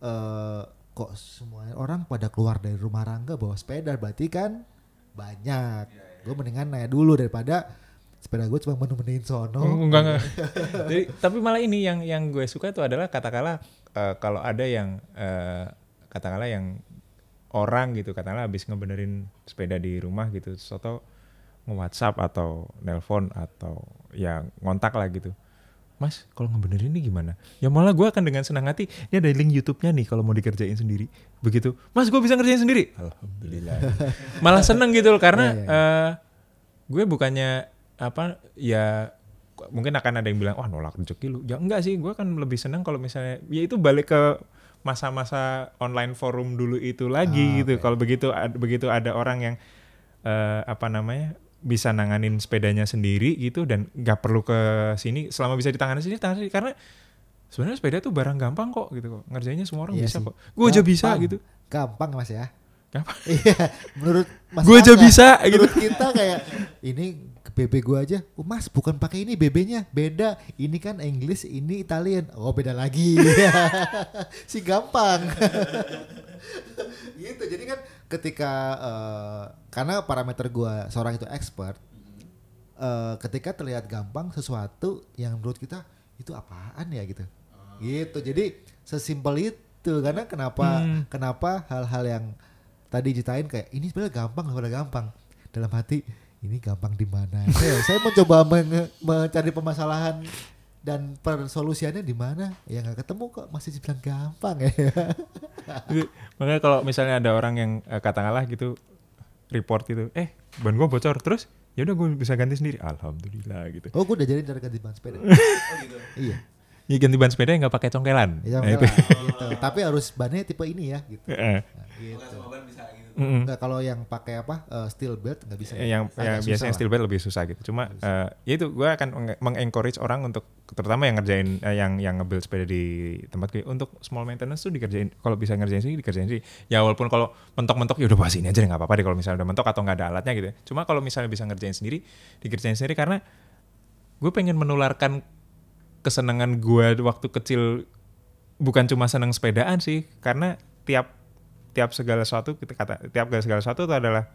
eh kok semua orang pada keluar dari rumah Rangga bawa sepeda berarti kan banyak. Gue mendingan nanya dulu daripada sepeda gue cuma menu-menuin sono. Oh, enggak enggak. Jadi, tapi malah ini yang yang gue suka itu adalah katakanlah eh, kalau ada yang eh, katakanlah yang orang gitu katakanlah habis ngebenerin sepeda di rumah gitu terus atau nge-WhatsApp atau nelpon atau ya ngontak lah gitu. Mas, kalau ngebenerin ini gimana? Ya malah gue akan dengan senang hati, ini ada link YouTube-nya nih kalau mau dikerjain sendiri. Begitu, Mas gue bisa ngerjain sendiri. Alhamdulillah. malah seneng gitu loh karena Iya, iya. eh, gue bukannya apa ya mungkin akan ada yang bilang wah nolak rezeki lu ya enggak sih gue kan lebih senang kalau misalnya ya itu balik ke masa-masa online forum dulu itu lagi Ah, gitu oke. kalau begitu ad- begitu ada orang yang eh, apa namanya bisa nanganin sepedanya sendiri gitu dan nggak perlu ke sini selama bisa ditangani sini tangani karena sebenarnya sepeda tuh barang gampang kok gitu kok ngerjainnya semua orang Iya bisa sih. kok gue aja bisa gitu Gampang Mas ya. Gampang. Iya, menurut Mas Gua aja bisa, gitu. Menurut kita kayak ini BB gua aja, oh, Mas bukan pakai ini BB-nya, beda. Ini kan English, ini Italian. Oh, beda lagi. si gampang. gitu. Jadi kan ketika eh, karena parameter gua seorang itu expert, eh, ketika terlihat gampang sesuatu yang menurut kita itu apaan ya gitu. Gitu. Jadi sesimpel itu karena kenapa Hmm. kenapa hal-hal yang tadi ceritain kayak ini sebenarnya gampang sebenarnya gampang dalam hati ini gampang di mana? Saya, saya mencoba menge- mencari permasalahan dan persolusiannya di mana? Ya nggak ketemu kok. Masih dibilang gampang ya. Jadi, makanya kalau misalnya ada orang yang eh, katakanlah gitu report itu eh ban gua bocor terus? Ya udah gue bisa ganti sendiri. Alhamdulillah gitu. Oh gue udah jadi cara ganti ban sepeda. Iya. Ya ganti ban sepeda nggak pakai congkelan. Ya, Nah, lah, gitu. tapi harus bannya tipe ini ya gitu, Eh, Nah, gitu. Mm-mm. Nggak kalau yang pakai apa eh, steel belt nggak bisa. Yang, susah biasanya steel belt lebih susah gitu. Cuma eh, ya itu gue akan meng- mengencourage orang untuk terutama yang ngerjain eh, yang yang nge-build sepeda di tempat gue untuk small maintenance tuh dikerjain kalau bisa ngerjain sendiri dikerjain sendiri ya walaupun kalau mentok-mentok ya udah bahas ini aja nggak apa-apa deh kalau misalnya udah mentok atau nggak ada alatnya gitu. Ya. cuma kalau misalnya bisa ngerjain sendiri dikerjain sendiri karena gue pengen menularkan kesenangan gue waktu kecil bukan cuma senang sepedaan sih karena tiap tiap segala sesuatu kita kata tiap segala sesuatu itu adalah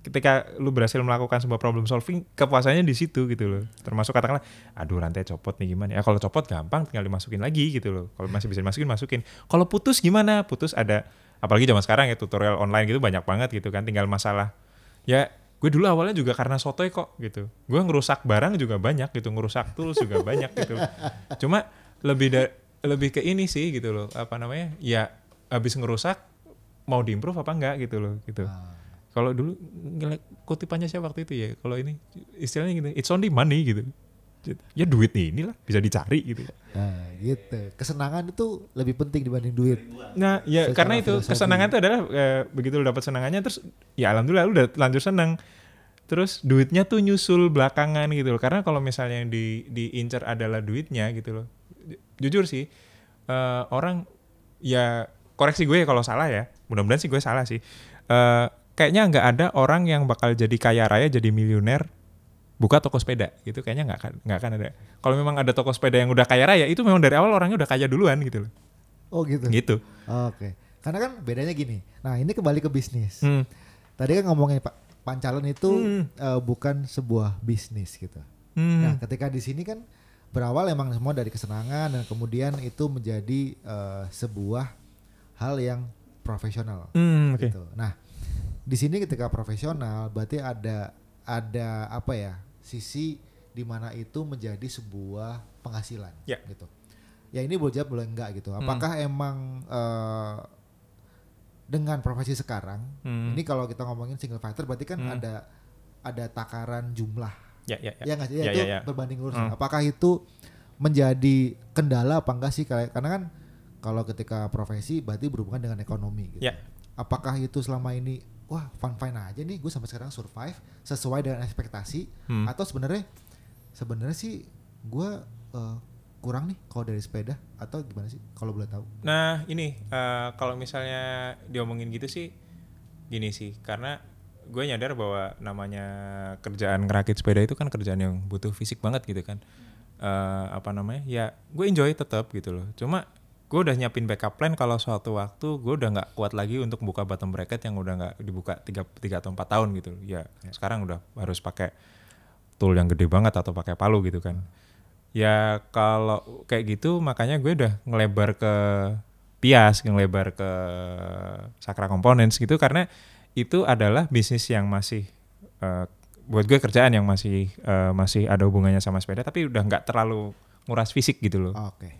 ketika lu berhasil melakukan sebuah problem solving kepuasannya di situ gitu loh. Termasuk katakanlah aduh rantai copot nih gimana? Ya kalau copot gampang tinggal dimasukin lagi gitu loh. Kalau masih bisa dimasukin masukin. Kalau putus gimana? Putus ada apalagi zaman sekarang ya tutorial online gitu banyak banget gitu kan tinggal masalah. Ya gue dulu awalnya juga karena sotoy kok gitu. Gue ngerusak barang juga banyak gitu ngerusak tools juga banyak gitu. Cuma lebih da- lebih ke ini sih gitu loh apa namanya? Ya habis ngerusak mau diimprove apa enggak gitu loh gitu Ah. kalau dulu kutipannya siapa waktu itu ya kalau ini istilahnya gitu it's only money gitu ya duit inilah bisa dicari gitu nah gitu kesenangan itu lebih penting dibanding duit Nah, ya Secara karena itu filosofi. kesenangan itu adalah eh, begitu lu dapat senangannya terus ya alhamdulillah lu udah lanjut senang. Terus duitnya tuh nyusul belakangan gitu loh. Karena kalau misalnya yang di diincar adalah duitnya gitu loh. Ju- Jujur sih eh, orang ya koreksi gue ya kalau salah ya. Mudah-mudahan sih gue salah sih. Eh, kayaknya nggak ada orang yang bakal jadi kaya raya jadi miliuner buka toko sepeda gitu kayaknya nggak akan nggak akan ada. Kalau memang ada toko sepeda yang udah kaya raya itu memang dari awal orangnya udah kaya duluan gitu loh. oh gitu Gitu. Oke. Karena kan bedanya gini. Nah, ini kembali ke bisnis. Hmm. Tadi kan ngomongin Pak Pancalan itu Hmm. eh, bukan sebuah bisnis gitu. Hmm. Nah, ketika di sini kan berawal emang semua dari kesenangan dan kemudian itu menjadi eh, sebuah hal yang profesional Hmm, oke. gitu. Nah, di sini ketika profesional berarti ada ada apa ya? sisi di mana itu menjadi sebuah penghasilan Ya. gitu. Ya ini boleh jawab boleh enggak gitu. Apakah emang eh, dengan profesi sekarang Hmm. ini kalau kita ngomongin single fighter berarti kan Hmm. ada ada takaran jumlah Ya, ya, ya. ya ya, Ya, itu ya, ya. berbanding lurus Hmm. apakah itu menjadi kendala apa enggak sih karena kan kalau ketika profesi berarti berhubungan dengan ekonomi gitu. Ya. apakah itu selama ini wah fun fine aja nih gue sampai sekarang survive sesuai dengan ekspektasi? Hmm. atau sebenarnya sebenarnya sih gue eh, kurang nih kalau dari sepeda atau gimana sih kalau boleh tahu? Nah ini eh, kalau misalnya diomongin gitu sih gini sih karena gue nyadar bahwa namanya kerjaan ngerakit sepeda itu kan kerjaan yang butuh fisik banget gitu kan. Eh, apa namanya ya gue enjoy tetap gitu loh. Cuma gue udah nyiapin backup plan kalau suatu waktu gue udah nggak kuat lagi untuk buka bottom bracket yang udah nggak dibuka tiga tiga atau empat tahun gitu. Ya sekarang udah harus pakai tool yang gede banget atau pakai palu gitu kan. Ya kalau kayak gitu makanya gue udah ngelebar ke Pias, ngelebar ke Sakra Components gitu karena itu adalah bisnis yang masih eh, buat gue kerjaan yang masih eh, masih ada hubungannya sama sepeda tapi udah nggak terlalu nguras fisik gitu loh. Oke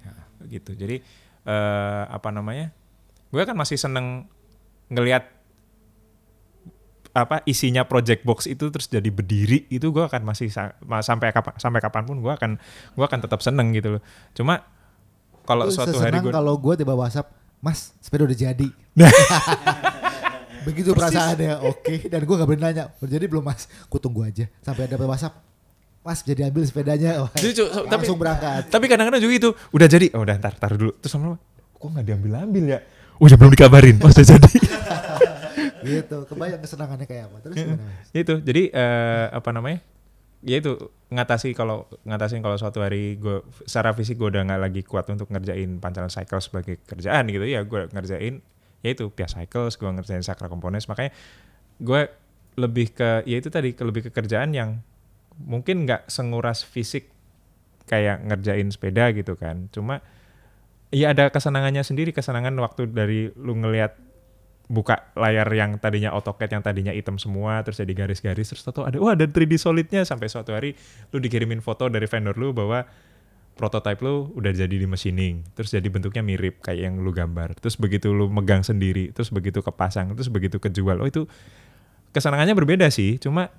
gitu. Jadi eh, apa namanya gue kan masih seneng ngelihat apa isinya project box itu terus jadi berdiri itu gue akan masih sa- sampai kapan sampai kapan pun gue akan gue akan tetap seneng gitu loh. Cuma kalau suatu hari gue kalau gue tiba WhatsApp mas sepeda udah jadi. Begitu perasaannya oke. Dan gue gak berani nanya udah jadi belum mas? Gue tunggu aja sampai ada WhatsApp mas jadi ambil sepedanya Wah, Jadi, cu- tapi- langsung berangkat. tapi kadang-kadang juga itu udah jadi oh udah ntar tar dulu. Terus sama kok nggak diambil ambil ya? Ya belum dikabarin oh sudah jadi. Gitu kebayang kesenangannya kayak apa. Terus gimana mas? itu jadi eh, apa namanya? Ya itu ngatasi kalau ngatasin kalau suatu hari gue secara fisik gue udah nggak lagi kuat untuk ngerjain pancaran cycle sebagai kerjaan gitu ya. Gue ngerjain ya itu Pia Cycles gue ngerjain Sakra Components makanya gue lebih ke ya itu tadi ke lebih ke kerjaan yang mungkin nggak senguras fisik kayak ngerjain sepeda gitu kan. Cuma ya ada kesenangannya sendiri kesenangan waktu dari lu ngelihat buka layar yang tadinya AutoCAD yang tadinya hitam semua terus jadi garis-garis terus tahu ada wah ada 3D solidnya. Sampai suatu hari lu dikirimin foto dari vendor lu bahwa prototype lu udah jadi di machining terus jadi bentuknya mirip kayak yang lu gambar. Terus begitu lu megang sendiri terus begitu kepasang terus begitu kejual. Oh itu kesenangannya berbeda sih. Cuma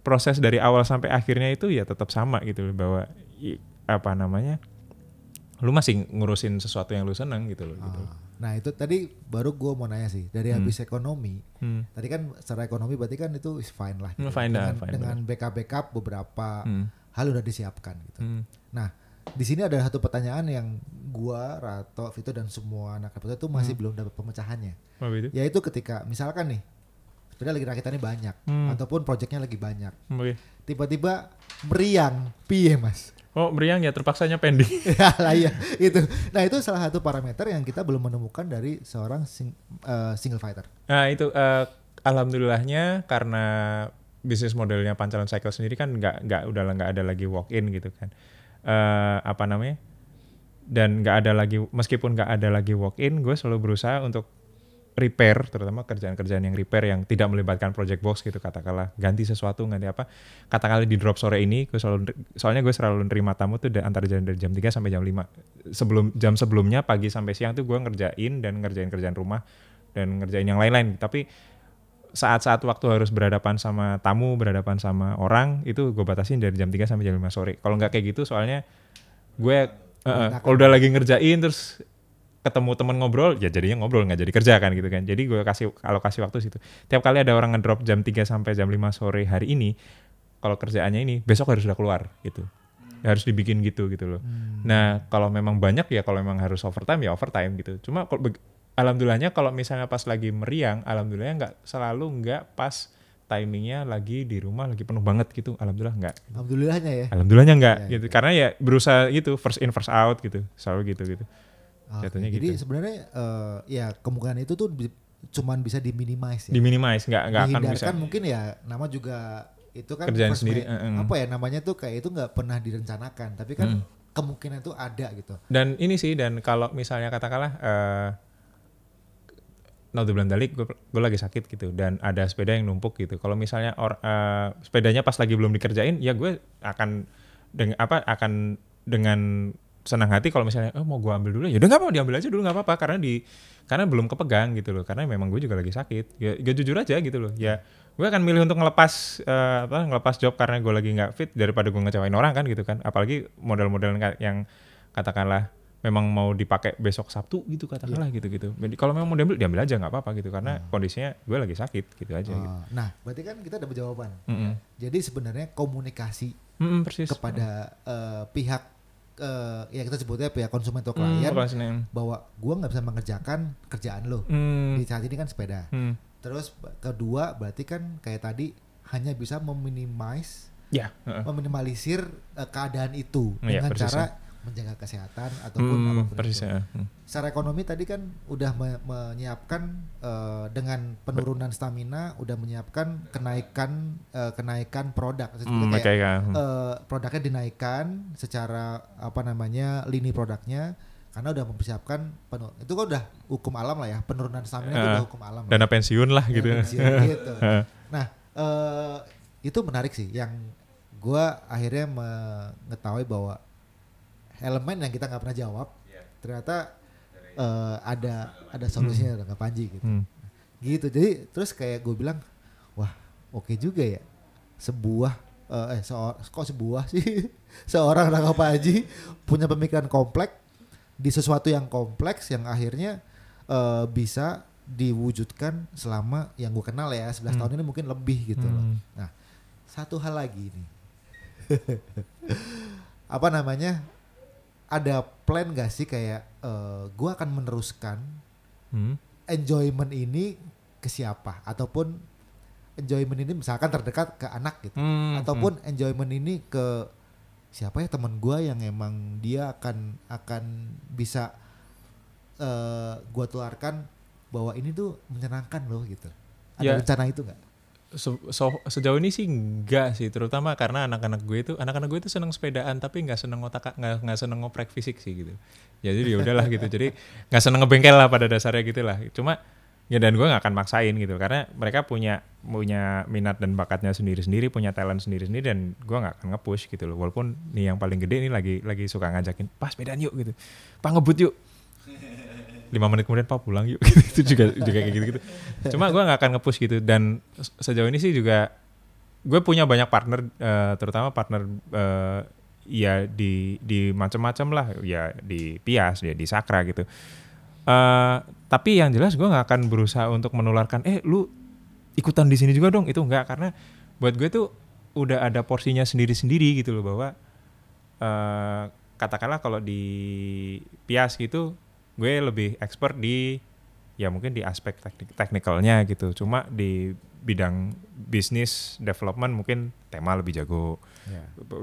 proses dari awal sampai akhirnya itu ya tetap sama gitu loh bahwa i- apa namanya lu masih ngurusin sesuatu yang lu seneng gitu loh gitu. Ah, nah itu tadi baru gue mau nanya sih dari Hmm. habis ekonomi Hmm. tadi kan secara ekonomi berarti kan itu is fine lah gitu. Hmm, fine dengan, fine, dengan backup backup beberapa Hmm. hal udah disiapkan gitu Hmm. nah di sini ada satu pertanyaan yang gua Rato Vito dan semua anak Rato itu masih Hmm. belum dapat pemecahannya yaitu ketika misalkan nih sepeda lagi rakitannya banyak Hmm. ataupun proyeknya lagi banyak Oke. tiba-tiba meriang piye mas Oh meriang ya terpaksanya pending. ya lah iya itu nah itu salah satu parameter yang kita belum menemukan dari seorang sing- eh, single fighter Nah itu eh, alhamdulillahnya karena bisnis modelnya Pancalan Cycle sendiri kan nggak nggak udah nggak ada lagi walk in gitu kan. Eh, apa namanya? Dan nggak ada lagi meskipun nggak ada lagi walk in, gue selalu berusaha untuk repair terutama kerjaan-kerjaan yang repair yang tidak melibatkan project box gitu. Katakanlah ganti sesuatu ganti apa. Katakanlah di drop sore ini gue selalu soalnya gue selalu nerima tamu tuh antara jam dari jam 3 sampai jam 5 sebelum jam sebelumnya pagi sampai siang tuh gue ngerjain dan ngerjain kerjaan rumah dan ngerjain yang lain-lain. Tapi saat-saat waktu harus berhadapan sama tamu berhadapan sama orang itu gue batasin dari jam 3 sampai jam 5 sore. Kalau nggak kayak gitu soalnya gue eh, kalau udah lagi ngerjain terus ketemu temen ngobrol ya jadinya ngobrol nggak jadi kerja kan gitu kan. Jadi gue kasih alokasi waktu situ. Tiap kali ada orang ngedrop jam 3 sampai jam 5 sore hari ini kalau kerjaannya ini besok harus sudah keluar gitu. Ya, harus dibikin gitu gitu loh. Nah kalau memang banyak ya kalau memang harus overtime ya overtime gitu. Cuma kalau alhamdulillahnya kalau misalnya pas lagi meriang alhamdulillahnya nggak selalu nggak pas timingnya lagi di rumah lagi penuh banget gitu. Alhamdulillah nggak. Alhamdulillahnya ya. Alhamdulillahnya nggak Ya, gitu. karena ya berusaha gitu first in first out gitu. Selalu gitu gitu Jatuhnya jadi gitu. sebenarnya eh, ya kemungkinan itu tuh bi- cuman bisa diminimize ya diminimize nggak nggak akan bisa mungkin ya nama juga itu kan Kerjaan sendiri, eh. apa ya namanya tuh kayak itu nggak pernah direncanakan tapi kan Hmm. kemungkinan itu ada gitu dan ini sih dan kalau misalnya katakanlah eh Naudzubillah dalik gue, gue lagi sakit gitu dan ada sepeda yang numpuk gitu kalau misalnya or, eh, sepedanya pas lagi belum dikerjain ya gue akan dengan apa akan dengan senang hati kalau misalnya oh mau gue ambil dulu ya udah nggak apa diambil aja dulu nggak apa-apa karena di karena belum kepegang gitu loh karena memang gue juga lagi sakit ya, ya jujur aja gitu loh ya gue akan milih untuk ngelepas eh, apa ngelepas job karena gue lagi nggak fit daripada gue ngecewain orang kan gitu kan apalagi model-model yang katakanlah memang mau dipakai besok Sabtu gitu katakanlah gitu-gitu. Jadi kalau memang mau diambil diambil aja nggak apa-apa gitu karena kondisinya gue lagi sakit gitu aja gitu. Oh, Nah, berarti kan kita dapat jawaban. Mm-mm. Jadi sebenarnya komunikasi Mm-mm, persis. kepada eh, pihak eh, ya kita sebutnya pihak konsumen atau Hmm, klien nih. bahwa gua nggak bisa mengerjakan kerjaan lo Hmm, di saat ini kan sepeda. hmm. Terus kedua berarti kan kayak tadi hanya bisa meminimize, Ya. heeh. meminimalisir eh, keadaan itu Iya, dengan persis, cara menjaga kesehatan ataupun Hmm, apa pun persis itu. ya. Hmm. Secara ekonomi tadi kan udah me- menyiapkan eh, dengan penurunan stamina, udah menyiapkan kenaikan eh, kenaikan produk. Hmm, kayak ya. Hmm. eh, produknya dinaikkan secara apa namanya lini produknya karena udah mempersiapkan penuh itu kan udah hukum alam lah ya penurunan stamina itu Eh, udah hukum alam lah. Dana pensiun lah Ya, gitu. pensiun gitu. Nah eh, itu menarik sih yang gua akhirnya mengetahui bahwa elemen yang kita nggak pernah jawab ternyata eh, ada ada solusinya dengan Panji gitu Hmm. gitu jadi terus kayak gue bilang wah oke juga ya sebuah eh, eh seor- kok sebuah sih seorang Rangga Panji punya pemikiran kompleks di sesuatu yang kompleks yang akhirnya eh, bisa diwujudkan selama yang gue kenal ya 11 Hmm. tahun ini mungkin lebih gitu loh. Hmm. Nah satu hal lagi nih apa namanya ada plan gak sih kayak eh, gue akan meneruskan Hmm. enjoyment ini ke siapa? Ataupun enjoyment ini misalkan terdekat ke anak gitu. Hmm, ataupun enjoyment ini ke siapa ya teman gua yang emang dia akan akan bisa eh gua tularkan bahwa ini tuh menyenangkan loh gitu. Ada Ya. rencana itu nggak Se- so- sejauh ini sih enggak sih terutama karena anak-anak gue itu anak-anak gue itu seneng sepedaan tapi nggak seneng otak nggak nggak seneng ngoprek fisik sih gitu. Jadi ya udahlah gitu. Jadi nggak seneng ngebengkel lah pada dasarnya gitu lah cuma ya dan gue nggak akan maksain gitu. Karena mereka punya punya minat dan bakatnya sendiri-sendiri punya talent sendiri-sendiri dan gue nggak akan nge-push gitu loh. Walaupun nih yang paling gede ini lagi lagi suka ngajakin pas sepedaan yuk gitu. Pak ngebut yuk lima menit kemudian pak pulang yuk. Itu juga juga kayak gitu gitu cuma gue nggak akan nge-push gitu dan se- sejauh ini sih juga gue punya banyak partner eh, terutama partner eh, ya di di macam-macam lah. Ya di Pias ya di Sakra gitu. Eh, tapi yang jelas gue nggak akan berusaha untuk menularkan eh lu ikutan di sini juga dong. Itu enggak karena buat gue tuh udah ada porsinya sendiri-sendiri gitu loh bahwa eh katakanlah kalau di Pias gitu gue lebih expert di ya mungkin di aspek teknik teknikalnya gitu. Cuma di bidang bisnis development mungkin tema lebih jago.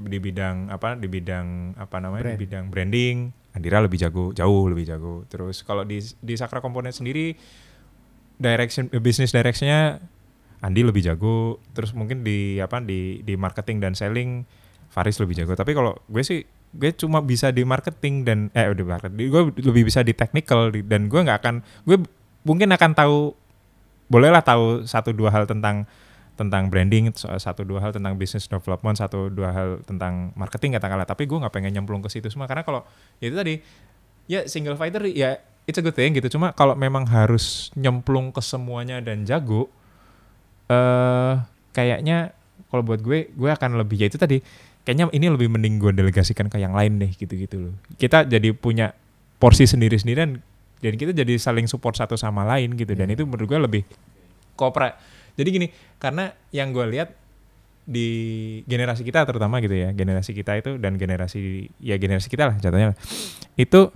Di bidang apa di bidang apa namanya? Brand. di bidang branding Andira lebih jago jauh lebih jago. Terus kalau di di Sakra Komponen sendiri direction business directionnya Andi lebih jago. Terus mungkin di apa di di marketing dan selling Faris lebih jago. Tapi kalau gue sih gue cuma bisa di marketing dan eh di marketing gue lebih bisa di technical dan gue nggak akan gue mungkin akan tahu bolehlah tahu satu dua hal tentang tentang branding satu dua hal tentang business development satu dua hal tentang marketing katakanlah. Tapi gue nggak pengen nyemplung ke situ semua. Karena kalau ya itu tadi ya single fighter ya it's a good thing gitu. Cuma kalau memang harus nyemplung ke semuanya dan jago eh kayaknya kalau buat gue gue akan lebih ya itu tadi kayaknya ini lebih mending gue delegasikan ke yang lain deh gitu-gitu loh kita jadi punya porsi sendiri-sendiri dan dan kita jadi saling support satu sama lain gitu dan Iya. itu menurut gue lebih kopra jadi gini karena yang gue lihat di generasi kita terutama gitu ya generasi kita itu dan generasi ya generasi kita lah lah. itu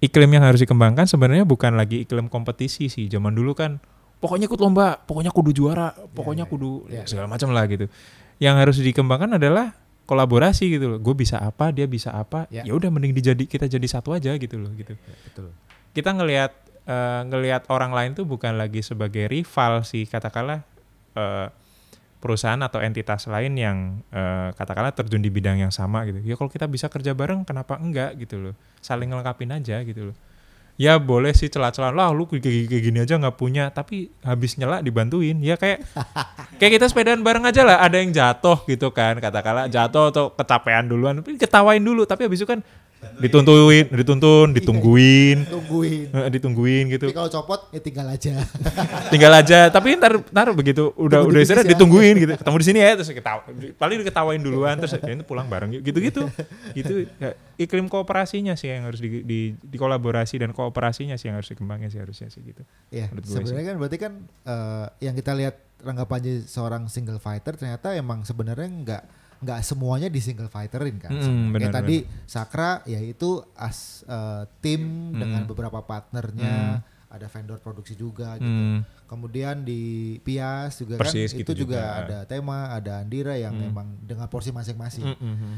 iklim yang harus dikembangkan sebenarnya bukan lagi iklim kompetisi sih zaman dulu kan pokoknya ikut lomba pokoknya kudu juara pokoknya iya. kudu Iya, ya, segala macam lah gitu yang harus dikembangkan adalah kolaborasi gitu loh. Gue bisa apa dia bisa apa Ya. ya udah mending dijadi kita jadi satu aja gitu loh gitu. Betul. Kita ngelihat eh, ngelihat orang lain tuh bukan lagi sebagai rival sih katakanlah eh, perusahaan atau entitas lain yang eh, katakanlah terjun di bidang yang sama gitu. Ya kalau kita bisa kerja bareng kenapa enggak gitu loh. Saling ngelengkapin aja gitu loh ya boleh sih celah-celah. Lah lu kayak, gini aja nggak punya. Tapi habis nyela dibantuin. Ya kayak kayak kita sepedaan bareng aja lah. Ada yang jatuh gitu kan. Katakanlah jatuh atau kecapean duluan. Tapi ketawain dulu. Tapi habis itu kan Dituntuin, dituntun, ditungguin, Tungguin. eh, ditungguin gitu. Tapi kalau copot ya tinggal aja. Tinggal aja, tapi ntar ntar begitu udah Tunggu udah di istirahat ya. ditungguin gitu. Ketemu di sini ya terus ketawa, paling diketawain duluan terus ya, pulang bareng yuk gitu-gitu. Gitu ya, iklim kooperasinya sih yang harus di, di, dikolaborasi dan kooperasinya sih yang harus dikembangin sih harusnya sih gitu. Ya, sebenarnya kan berarti kan eh, yang kita lihat Rangga Panji seorang single fighter ternyata emang sebenarnya nggak nggak semuanya di single fighterin kan. Mm, benar, Kayak tadi Sakra yaitu as eh, tim dengan Mm. beberapa partnernya, ada vendor produksi juga gitu. Hmm. Kemudian di Pias juga Persis kan gitu itu juga, juga. ada tema, ada Andira yang Hmm. memang dengan porsi masing-masing. Mm, mm, mm.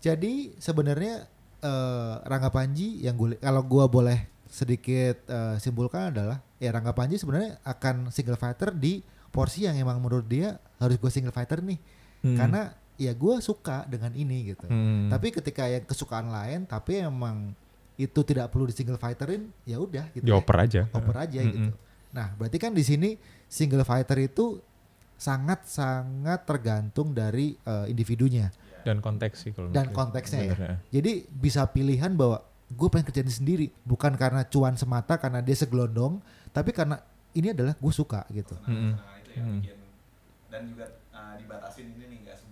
Jadi sebenarnya eh, Rangga Panji yang gue kalau gua boleh sedikit eh, simpulkan adalah ya Rangga Panji sebenarnya akan single fighter di porsi yang emang menurut dia harus gue single fighter nih Hmm. karena ya gue suka dengan ini gitu. Hmm. Tapi ketika yang kesukaan lain tapi emang itu tidak perlu di single fighterin ya udah gitu. ya. dioper aja. Oper aja Mm, gitu. Nah, berarti kan di sini single fighter itu sangat-sangat tergantung dari eh, individunya. Dan konteks sih kalau Dan konteksnya ya. Bener, Jadi bisa pilihan bahwa gue pengen kerjain sendiri, bukan karena cuan semata karena dia segelondong, tapi karena ini adalah gue suka gitu. Mm, mm. Nah, itu yang Hmm. bikin dan juga uh, dibatasin ini nih nggak semuanya jadi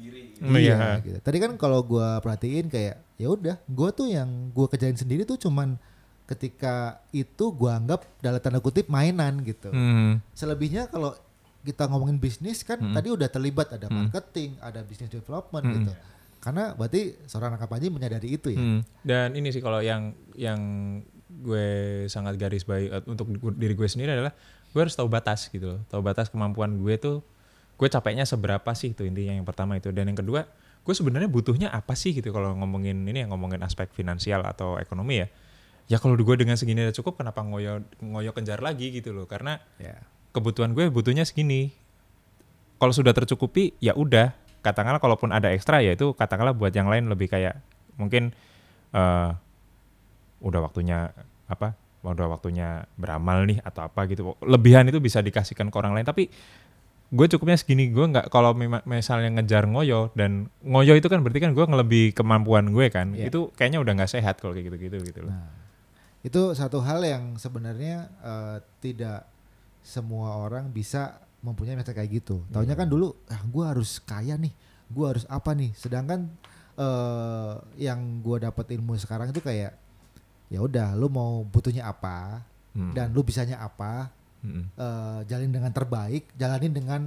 sendiri gitu. Iya. gitu. Tadi kan kalau gue perhatiin kayak ya udah, gue tuh yang gue kerjain sendiri tuh cuman ketika itu gue anggap dalam tanda kutip mainan gitu. Hmm. Selebihnya kalau kita ngomongin bisnis kan Hmm. tadi udah terlibat ada Hmm. marketing, ada business development Hmm. gitu. Karena berarti seorang anak Panji menyadari itu ya. Hmm. Dan ini sih kalau yang yang gue sangat garis baik eh, untuk diri gue sendiri adalah gue harus tahu batas gitu loh. Tahu batas kemampuan gue tuh gue capeknya seberapa sih itu intinya yang pertama itu. Dan yang kedua, gue sebenarnya butuhnya apa sih gitu kalau ngomongin ini yang ngomongin aspek finansial atau ekonomi ya. Ya kalau gue dengan segini udah cukup kenapa ngoyo ngoyo kejar lagi gitu loh. Karena Ya. kebutuhan gue butuhnya segini. Kalau sudah tercukupi ya udah. Katakanlah kalaupun ada ekstra ya itu katakanlah buat yang lain lebih kayak mungkin eh udah waktunya apa? Udah waktunya beramal nih atau apa gitu. Lebihan itu bisa dikasihkan ke orang lain tapi gue cukupnya segini gue nggak kalau misalnya ngejar ngoyo dan ngoyo itu kan berarti kan gue ngelebih kemampuan gue kan Iya. itu kayaknya udah nggak sehat kalau kayak gitu-gitu gitu loh. Nah, itu satu hal yang sebenarnya eh, tidak semua orang bisa mempunyai mindset kayak gitu. Taunya kan dulu, ah gue harus kaya nih, gue harus apa nih. Sedangkan eh yang gue dapat ilmu sekarang itu kayak, ya udah, lu mau butuhnya apa Hmm. dan lu bisanya apa, Mm-mm. eh jalin dengan terbaik, jalanin dengan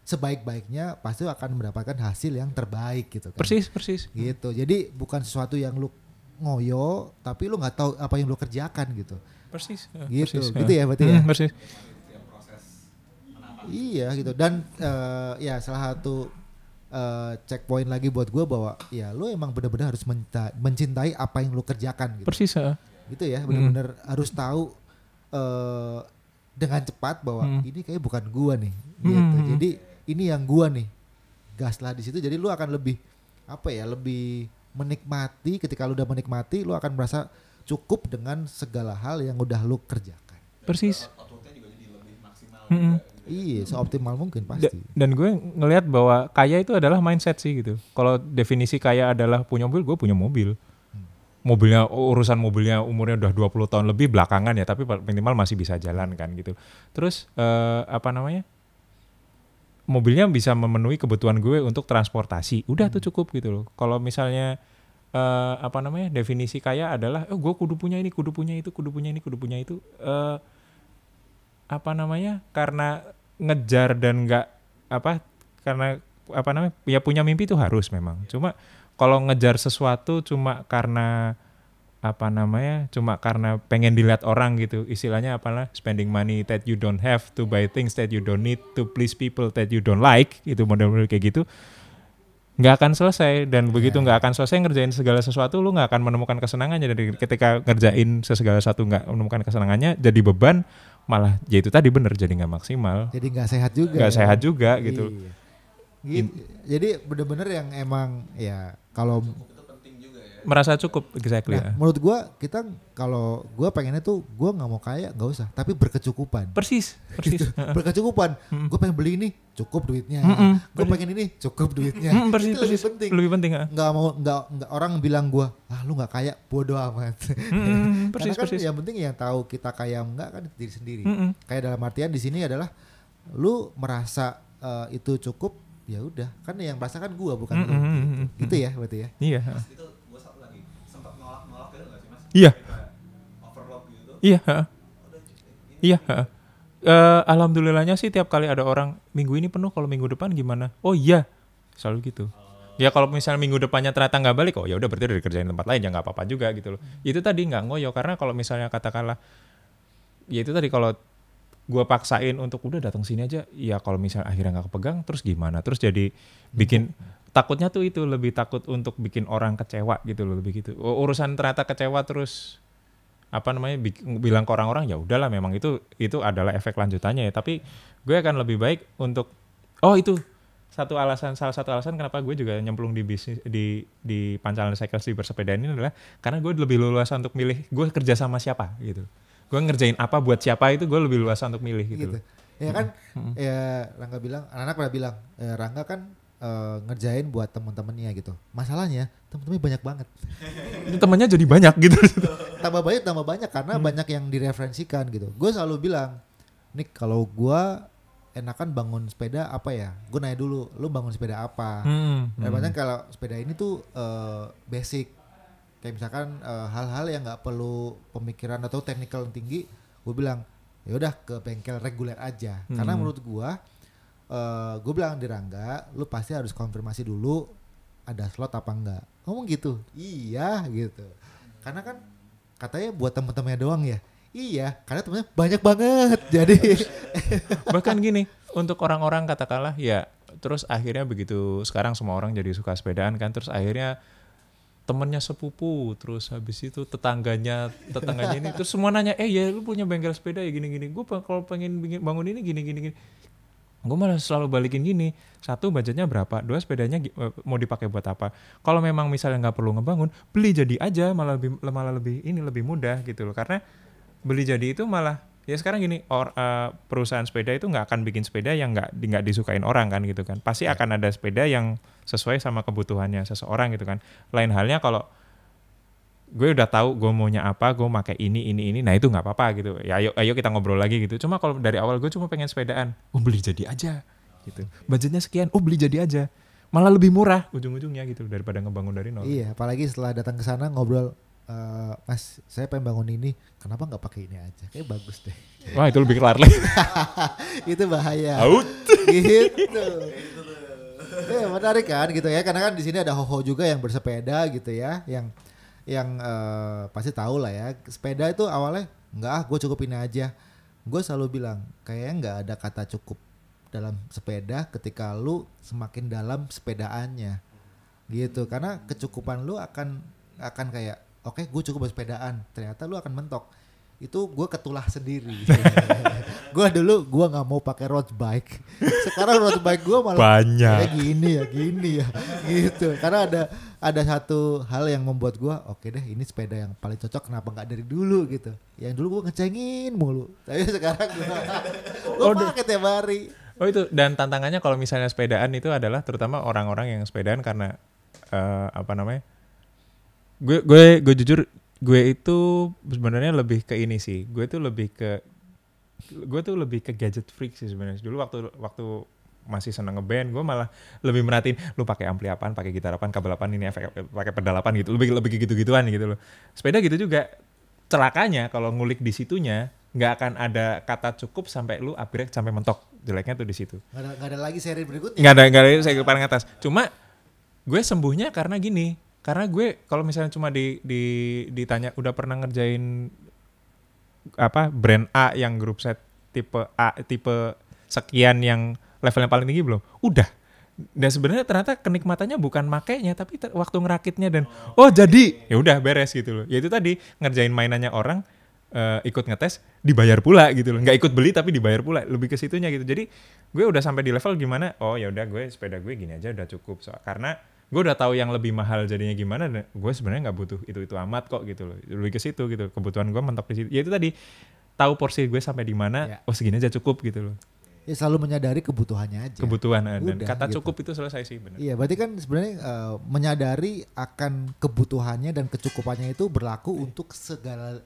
sebaik-baiknya, pasti akan mendapatkan hasil yang terbaik gitu kan. persis persis Gitu. Jadi bukan sesuatu yang lu ngoyo, tapi lu nggak tahu apa yang lu kerjakan gitu. persis eh, Gitu, persis, gitu eh. ya berarti ya? Hmm, persis Iya gitu. Dan eh, ya salah satu eh, checkpoint lagi buat gua bahwa ya lu emang benar-benar harus mencinta- mencintai apa yang lu kerjakan gitu. persis eh. Gitu ya, benar-benar harus tahu eh dengan cepat bahwa Hmm. ini kayak bukan gua nih. Gitu. Hmm. Jadi ini yang gua nih. Gaslah di situ jadi lu akan lebih apa ya, lebih menikmati ketika lu udah menikmati lu akan merasa cukup dengan segala hal yang udah lu kerjakan. persis Outputnya juga jadi lebih maksimal. Mm-mm. juga. Iya, seoptimal mungkin Da- pasti. dan gue ngelihat bahwa kaya itu adalah mindset sih gitu. Kalau definisi kaya adalah punya mobil, gue punya mobil. Mobilnya urusan mobilnya umurnya udah 20 tahun lebih belakangan ya, tapi minimal masih bisa jalan kan gitu. Terus eh, apa namanya? Mobilnya bisa memenuhi kebutuhan gue untuk transportasi. Udah tuh cukup gitu loh. Kalau misalnya eh, apa namanya? definisi kaya adalah oh gue kudu punya ini, kudu punya itu, kudu punya ini, kudu punya itu eh apa namanya? Karena ngejar dan nggak apa karena apa namanya ya punya mimpi itu harus memang cuma kalau ngejar sesuatu cuma karena apa namanya cuma karena pengen dilihat orang gitu istilahnya apalah spending money that you don't have to buy things that you don't need to please people that you don't like itu model-model kayak gitu nggak akan selesai dan begitu nggak akan selesai ngerjain segala sesuatu lu nggak akan menemukan kesenangannya dari ketika ngerjain segala sesuatu nggak menemukan kesenangannya jadi beban malah ya itu tadi bener jadi nggak maksimal Jadi nggak sehat juga. nggak ya. sehat juga gitu Iya. Gitu. Jadi bener-bener yang emang ya kalau itu penting juga ya merasa cukup exactly. Nah, menurut gua kita kalau gua pengennya tuh gua nggak mau kaya nggak usah, tapi berkecukupan. Persis, persis. Gitu. berkecukupan. Gue pengen beli ini, cukup duitnya. Mm-mm. Gue pengen ini, cukup duitnya. Mm, persis, Itu lebih persis. penting. Lebih penting. Nggak mau nggak nggak orang bilang gua, ah lu nggak kaya, bodoh amat. Karena persis, kan persis. yang penting yang tahu kita kaya enggak kan diri sendiri. Mm-mm. Kayak dalam artian di sini adalah lu merasa eh, itu cukup, ya udah. Kan yang merasakan gua bukan lu. Mm-mm, mm-mm, Gitu ya berarti ya. Iya. Mas itu gue satu lagi sempat nolak-nolak gitu nggak sih mas? Iya. Kayak overload gitu. Iya. heeh. Iya. heeh. Eh, alhamdulillahnya sih tiap kali ada orang minggu ini penuh kalau minggu depan gimana? Oh iya, selalu gitu. Ya kalau misalnya minggu depannya ternyata nggak balik, oh ya udah berarti udah dikerjain tempat lain ya nggak apa-apa juga gitu loh. Itu tadi nggak ngoyo karena kalau misalnya katakanlah, ya itu tadi kalau gua paksain untuk udah datang sini aja, ya kalau misalnya akhirnya nggak kepegang, terus gimana? Terus jadi bikin takutnya tuh itu lebih takut untuk bikin orang kecewa gitu loh lebih gitu. Urusan ternyata kecewa terus apa namanya bilang ke orang-orang ya udahlah memang itu itu adalah efek lanjutannya ya tapi gue akan lebih baik untuk oh itu satu alasan salah satu alasan kenapa gue juga nyemplung di bisnis di di pancalan cycles di bersepeda ini adalah karena gue lebih leluasa untuk milih gue kerja sama siapa gitu gue ngerjain apa buat siapa itu gue lebih leluasa untuk milih gitu, gitu. Ya kan, ya Rangga bilang, anak-anak pernah bilang, eh, Rangga kan eh, ngerjain buat teman-temannya gitu. Masalahnya teman-temannya banyak banget. Itu temannya jadi banyak gitu tambah banyak tambah banyak karena Hmm. banyak yang direferensikan gitu. Gue selalu bilang, Nick kalau gua enakan bangun sepeda apa ya? Gue nanya dulu, lu bangun sepeda apa? Hmm, hmm. kalau sepeda ini tuh eh, basic, kayak misalkan eh, hal-hal yang nggak perlu pemikiran atau technical yang tinggi, gue bilang ya udah ke bengkel reguler aja. Karena Hmm. menurut gua, eh gue bilang di Rangga, lu pasti harus konfirmasi dulu ada slot apa enggak. Ngomong gitu, iya gitu. Karena kan katanya buat temen-temennya doang ya. Iya, karena temennya banyak banget. Jadi bahkan gini untuk orang-orang katakanlah ya terus akhirnya begitu sekarang semua orang jadi suka sepedaan kan terus akhirnya temennya sepupu terus habis itu tetangganya tetangganya ini terus semua nanya eh ya lu punya bengkel sepeda ya gini gini gue kalau pengen bangun ini gini gini gini. Gue malah selalu balikin gini satu budgetnya berapa? Dua sepedanya eh, mau dipakai buat apa? Kalau memang misalnya nggak perlu ngebangun beli jadi aja malah lebih malah lebih ini lebih mudah gitu loh. Karena beli jadi itu malah ya sekarang gini or, eh, perusahaan sepeda itu nggak akan bikin sepeda yang nggak nggak disukain orang kan gitu kan. Pasti akan ada sepeda yang sesuai sama kebutuhannya seseorang gitu kan. Lain halnya kalau gue udah tahu gue maunya apa gue pakai ini ini ini nah itu nggak apa-apa gitu. Ya ayo ayo kita ngobrol lagi gitu. Cuma kalau dari awal gue cuma pengen sepedaan oh beli jadi aja gitu. Budgetnya sekian oh beli jadi aja. Malah lebih murah ujung-ujungnya gitu daripada ngebangun dari nol. Iya, apalagi setelah datang ke sana ngobrol eh, Mas, saya pengen bangun ini. Kenapa nggak pakai ini aja? Kayak bagus deh. wah itu lebih kelar lagi itu bahaya. out gitu. ya menarik kan gitu ya karena kan di sini ada hoho juga yang bersepeda gitu ya yang yang eh, pasti tahu lah ya sepeda itu awalnya enggak ah gue cukup ini aja gue selalu bilang kayaknya nggak ada kata cukup dalam sepeda ketika lu semakin dalam sepedaannya gitu karena kecukupan lu akan akan kayak oke gue cukup bersepedaan ternyata lu akan mentok. Itu gue ketulah sendiri. Gue dulu gue nggak mau pakai road bike. Sekarang road bike gue malah banyak. kayak gini ya gini ya. Gitu. Karena ada ada satu hal yang membuat gue oke deh ini sepeda yang paling cocok kenapa nggak dari dulu? Gitu. Yang dulu gue ngecengin mulu. Tapi sekarang gue gue Oh, pakai tiap hari. Oh itu. Dan tantangannya kalau misalnya sepedaan itu adalah terutama orang-orang yang sepedaan karena eh, apa namanya? Gue gue gue jujur gue itu sebenarnya lebih ke ini sih. Gue tuh lebih ke gue tuh lebih ke gadget freak sih sebenarnya. Dulu waktu waktu masih seneng ngeband, gue malah lebih merhatiin lu pakai ampli apaan, pakai gitar apaan, kabel apaan ini efek pakai pedal apaan gitu. Lebih lebih gitu-gituan gitu loh. Sepeda gitu juga. Celakanya kalau ngulik di situnya nggak akan ada kata cukup sampai lu upgrade sampai mentok. Jeleknya tuh di situ. nggak ada, ada lagi seri berikutnya Nggak ada nggak ada ke paling atas. Cuma gue sembuhnya karena gini. Karena gue kalau misalnya cuma di, di ditanya udah pernah ngerjain apa brand A yang grup set tipe A tipe sekian yang levelnya paling tinggi belum? Udah. Dan sebenarnya ternyata kenikmatannya bukan makainya tapi waktu ngerakitnya dan oh jadi ya udah beres gitu loh. Ya itu tadi ngerjain mainannya orang eh, ikut ngetes dibayar pula gitu loh. Nggak ikut beli tapi dibayar pula. Lebih ke situnya gitu. Jadi gue udah sampai di level gimana? Oh ya udah gue sepeda gue gini aja udah cukup. So, karena gue udah tahu yang lebih mahal jadinya gimana dan gue sebenarnya nggak butuh itu itu amat kok gitu loh lebih ke situ gitu kebutuhan gue mentok di situ ya itu tadi tahu porsi gue sampai di mana Ya. oh segini aja cukup gitu loh Ya selalu menyadari kebutuhannya aja. kebutuhan eh, dan Udah, kata gitu. cukup itu selesai sih benar Iya, berarti kan sebenarnya eh, menyadari akan kebutuhannya dan kecukupannya itu berlaku untuk segala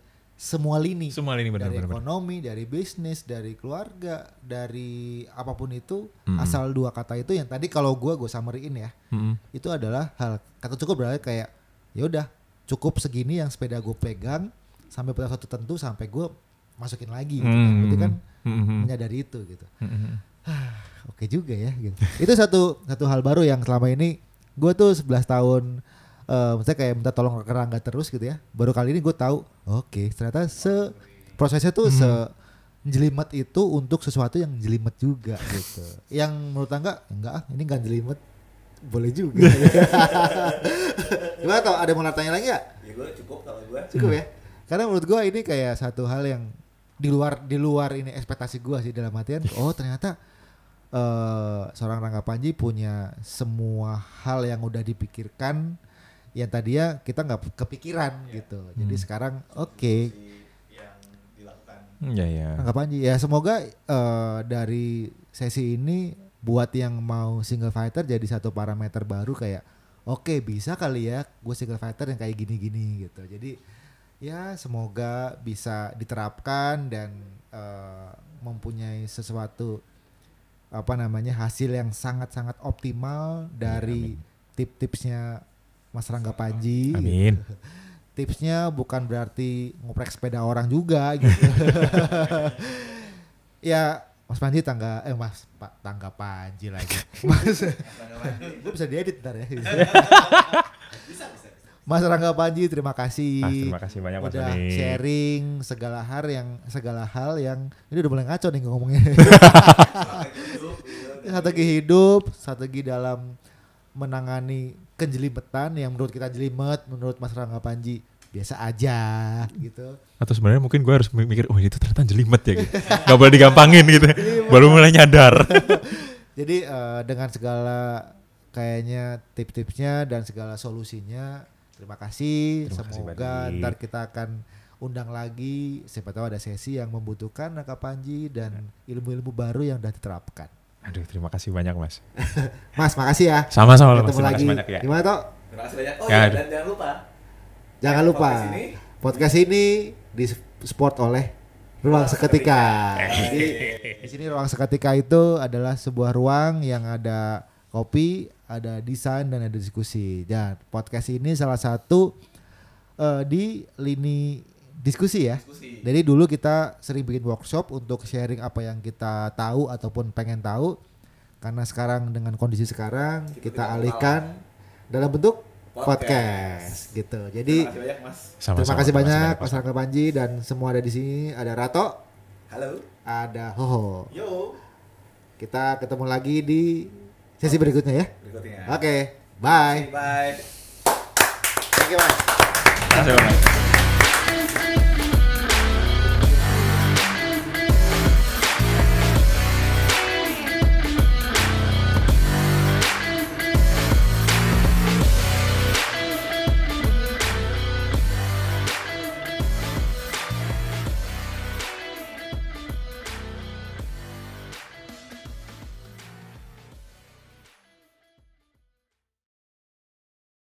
semua lini. semua ini benar dari benar benar. ekonomi, dari bisnis, dari keluarga, dari apa pun itu, Mm-mm. asal dua kata itu yang tadi kalau gua gue summary-in ya, Mm-mm. itu adalah hal kata cukup berarti kayak ya udah cukup segini yang sepeda gue pegang sampai pada satu tentu sampai gue masukin lagi gitu kan. Hmm. Berarti kan Mm-mm. menyadari itu gitu. Mm-mm. Oke juga ya gitu. itu satu satu hal baru yang selama ini gue tuh 11 tahun eh maksudnya kayak minta tolong ke Rangga terus gitu ya. Baru kali ini gue tahu, oke ternyata se prosesnya tuh se jelimet itu untuk sesuatu yang jelimet juga gitu. Yang menurut Angga enggak ah ini enggak jelimet boleh juga. Gimana tau ada mau tanya lagi ya? Ya gue cukup kalau gue. Cukup ya. Karena menurut gua ini kayak satu hal yang di luar di luar ini ekspektasi gua sih dalam artian oh ternyata eh seorang Rangga Panji punya semua hal yang udah dipikirkan yang tadinya kita nggak kepikiran gitu. Jadi Hmm. sekarang oke Yang dilakukan. ya ya ya semoga eh, dari sesi ini buat yang mau single fighter jadi satu parameter baru kayak oke bisa kali ya gue single fighter yang kayak gini-gini gitu. Jadi ya semoga bisa diterapkan dan eh, mempunyai sesuatu apa namanya hasil yang sangat-sangat optimal dari tip-tipsnya Mas Rangga Panji. amin Tipsnya bukan berarti ngoprek sepeda orang juga gitu. ya Mas Panji tangga eh Mas Pak tangga Panji lagi. Mas gue bisa diedit ntar ya. Mas Rangga Panji terima kasih. Ah, terima kasih banyak Mas udah sharing segala hal yang segala hal yang ini udah mulai ngaco nih ngomongnya. strategi hidup, strategi dalam menangani kenjelimetan yang menurut kita jelimet, menurut Mas Rangga Panji biasa aja gitu. atau sebenarnya mungkin gue harus mikir oh itu ternyata jelimet ya gitu nggak boleh digampangin gitu baru mulai nyadar Jadi eh, dengan segala kayaknya tip-tipsnya dan segala solusinya, terima kasih. Terima kasih, Semoga Badi. ntar kita akan undang lagi. Siapa tahu ada sesi yang membutuhkan Rangga Panji dan ilmu-ilmu baru yang sudah diterapkan. Aduh terima kasih banyak mas Mas, makasih ya. sama-sama mas Ketemu terima lagi. kasih banyak ya Gimana toh? Terima kasih banyak. Oh Ya, iya, dan jangan lupa. Jangan lupa Podcast ini podcast ini di support oleh Ruang Seketika. Jadi di sini Ruang Seketika itu adalah sebuah ruang yang ada kopi, ada desain dan ada diskusi. Dan podcast ini salah satu eh, di lini diskusi ya. diskusi. Jadi dulu kita sering bikin workshop untuk sharing apa yang kita tahu ataupun pengen tahu. Karena sekarang dengan kondisi sekarang Kita kita tidak alihkan dalam bentuk Podcast. podcast, gitu. Jadi Terima kasih banyak Mas. Sama-sama, terima kasih banyak Mas Mas. Rangga Panji dan semua ada di sini. Ada Rato, Halo. ada Hoho. Yo. Kita ketemu lagi di sesi berikutnya ya. Berikutnya. Oke, bye. Bye. Thank you Mas. Terima kasih, Mas.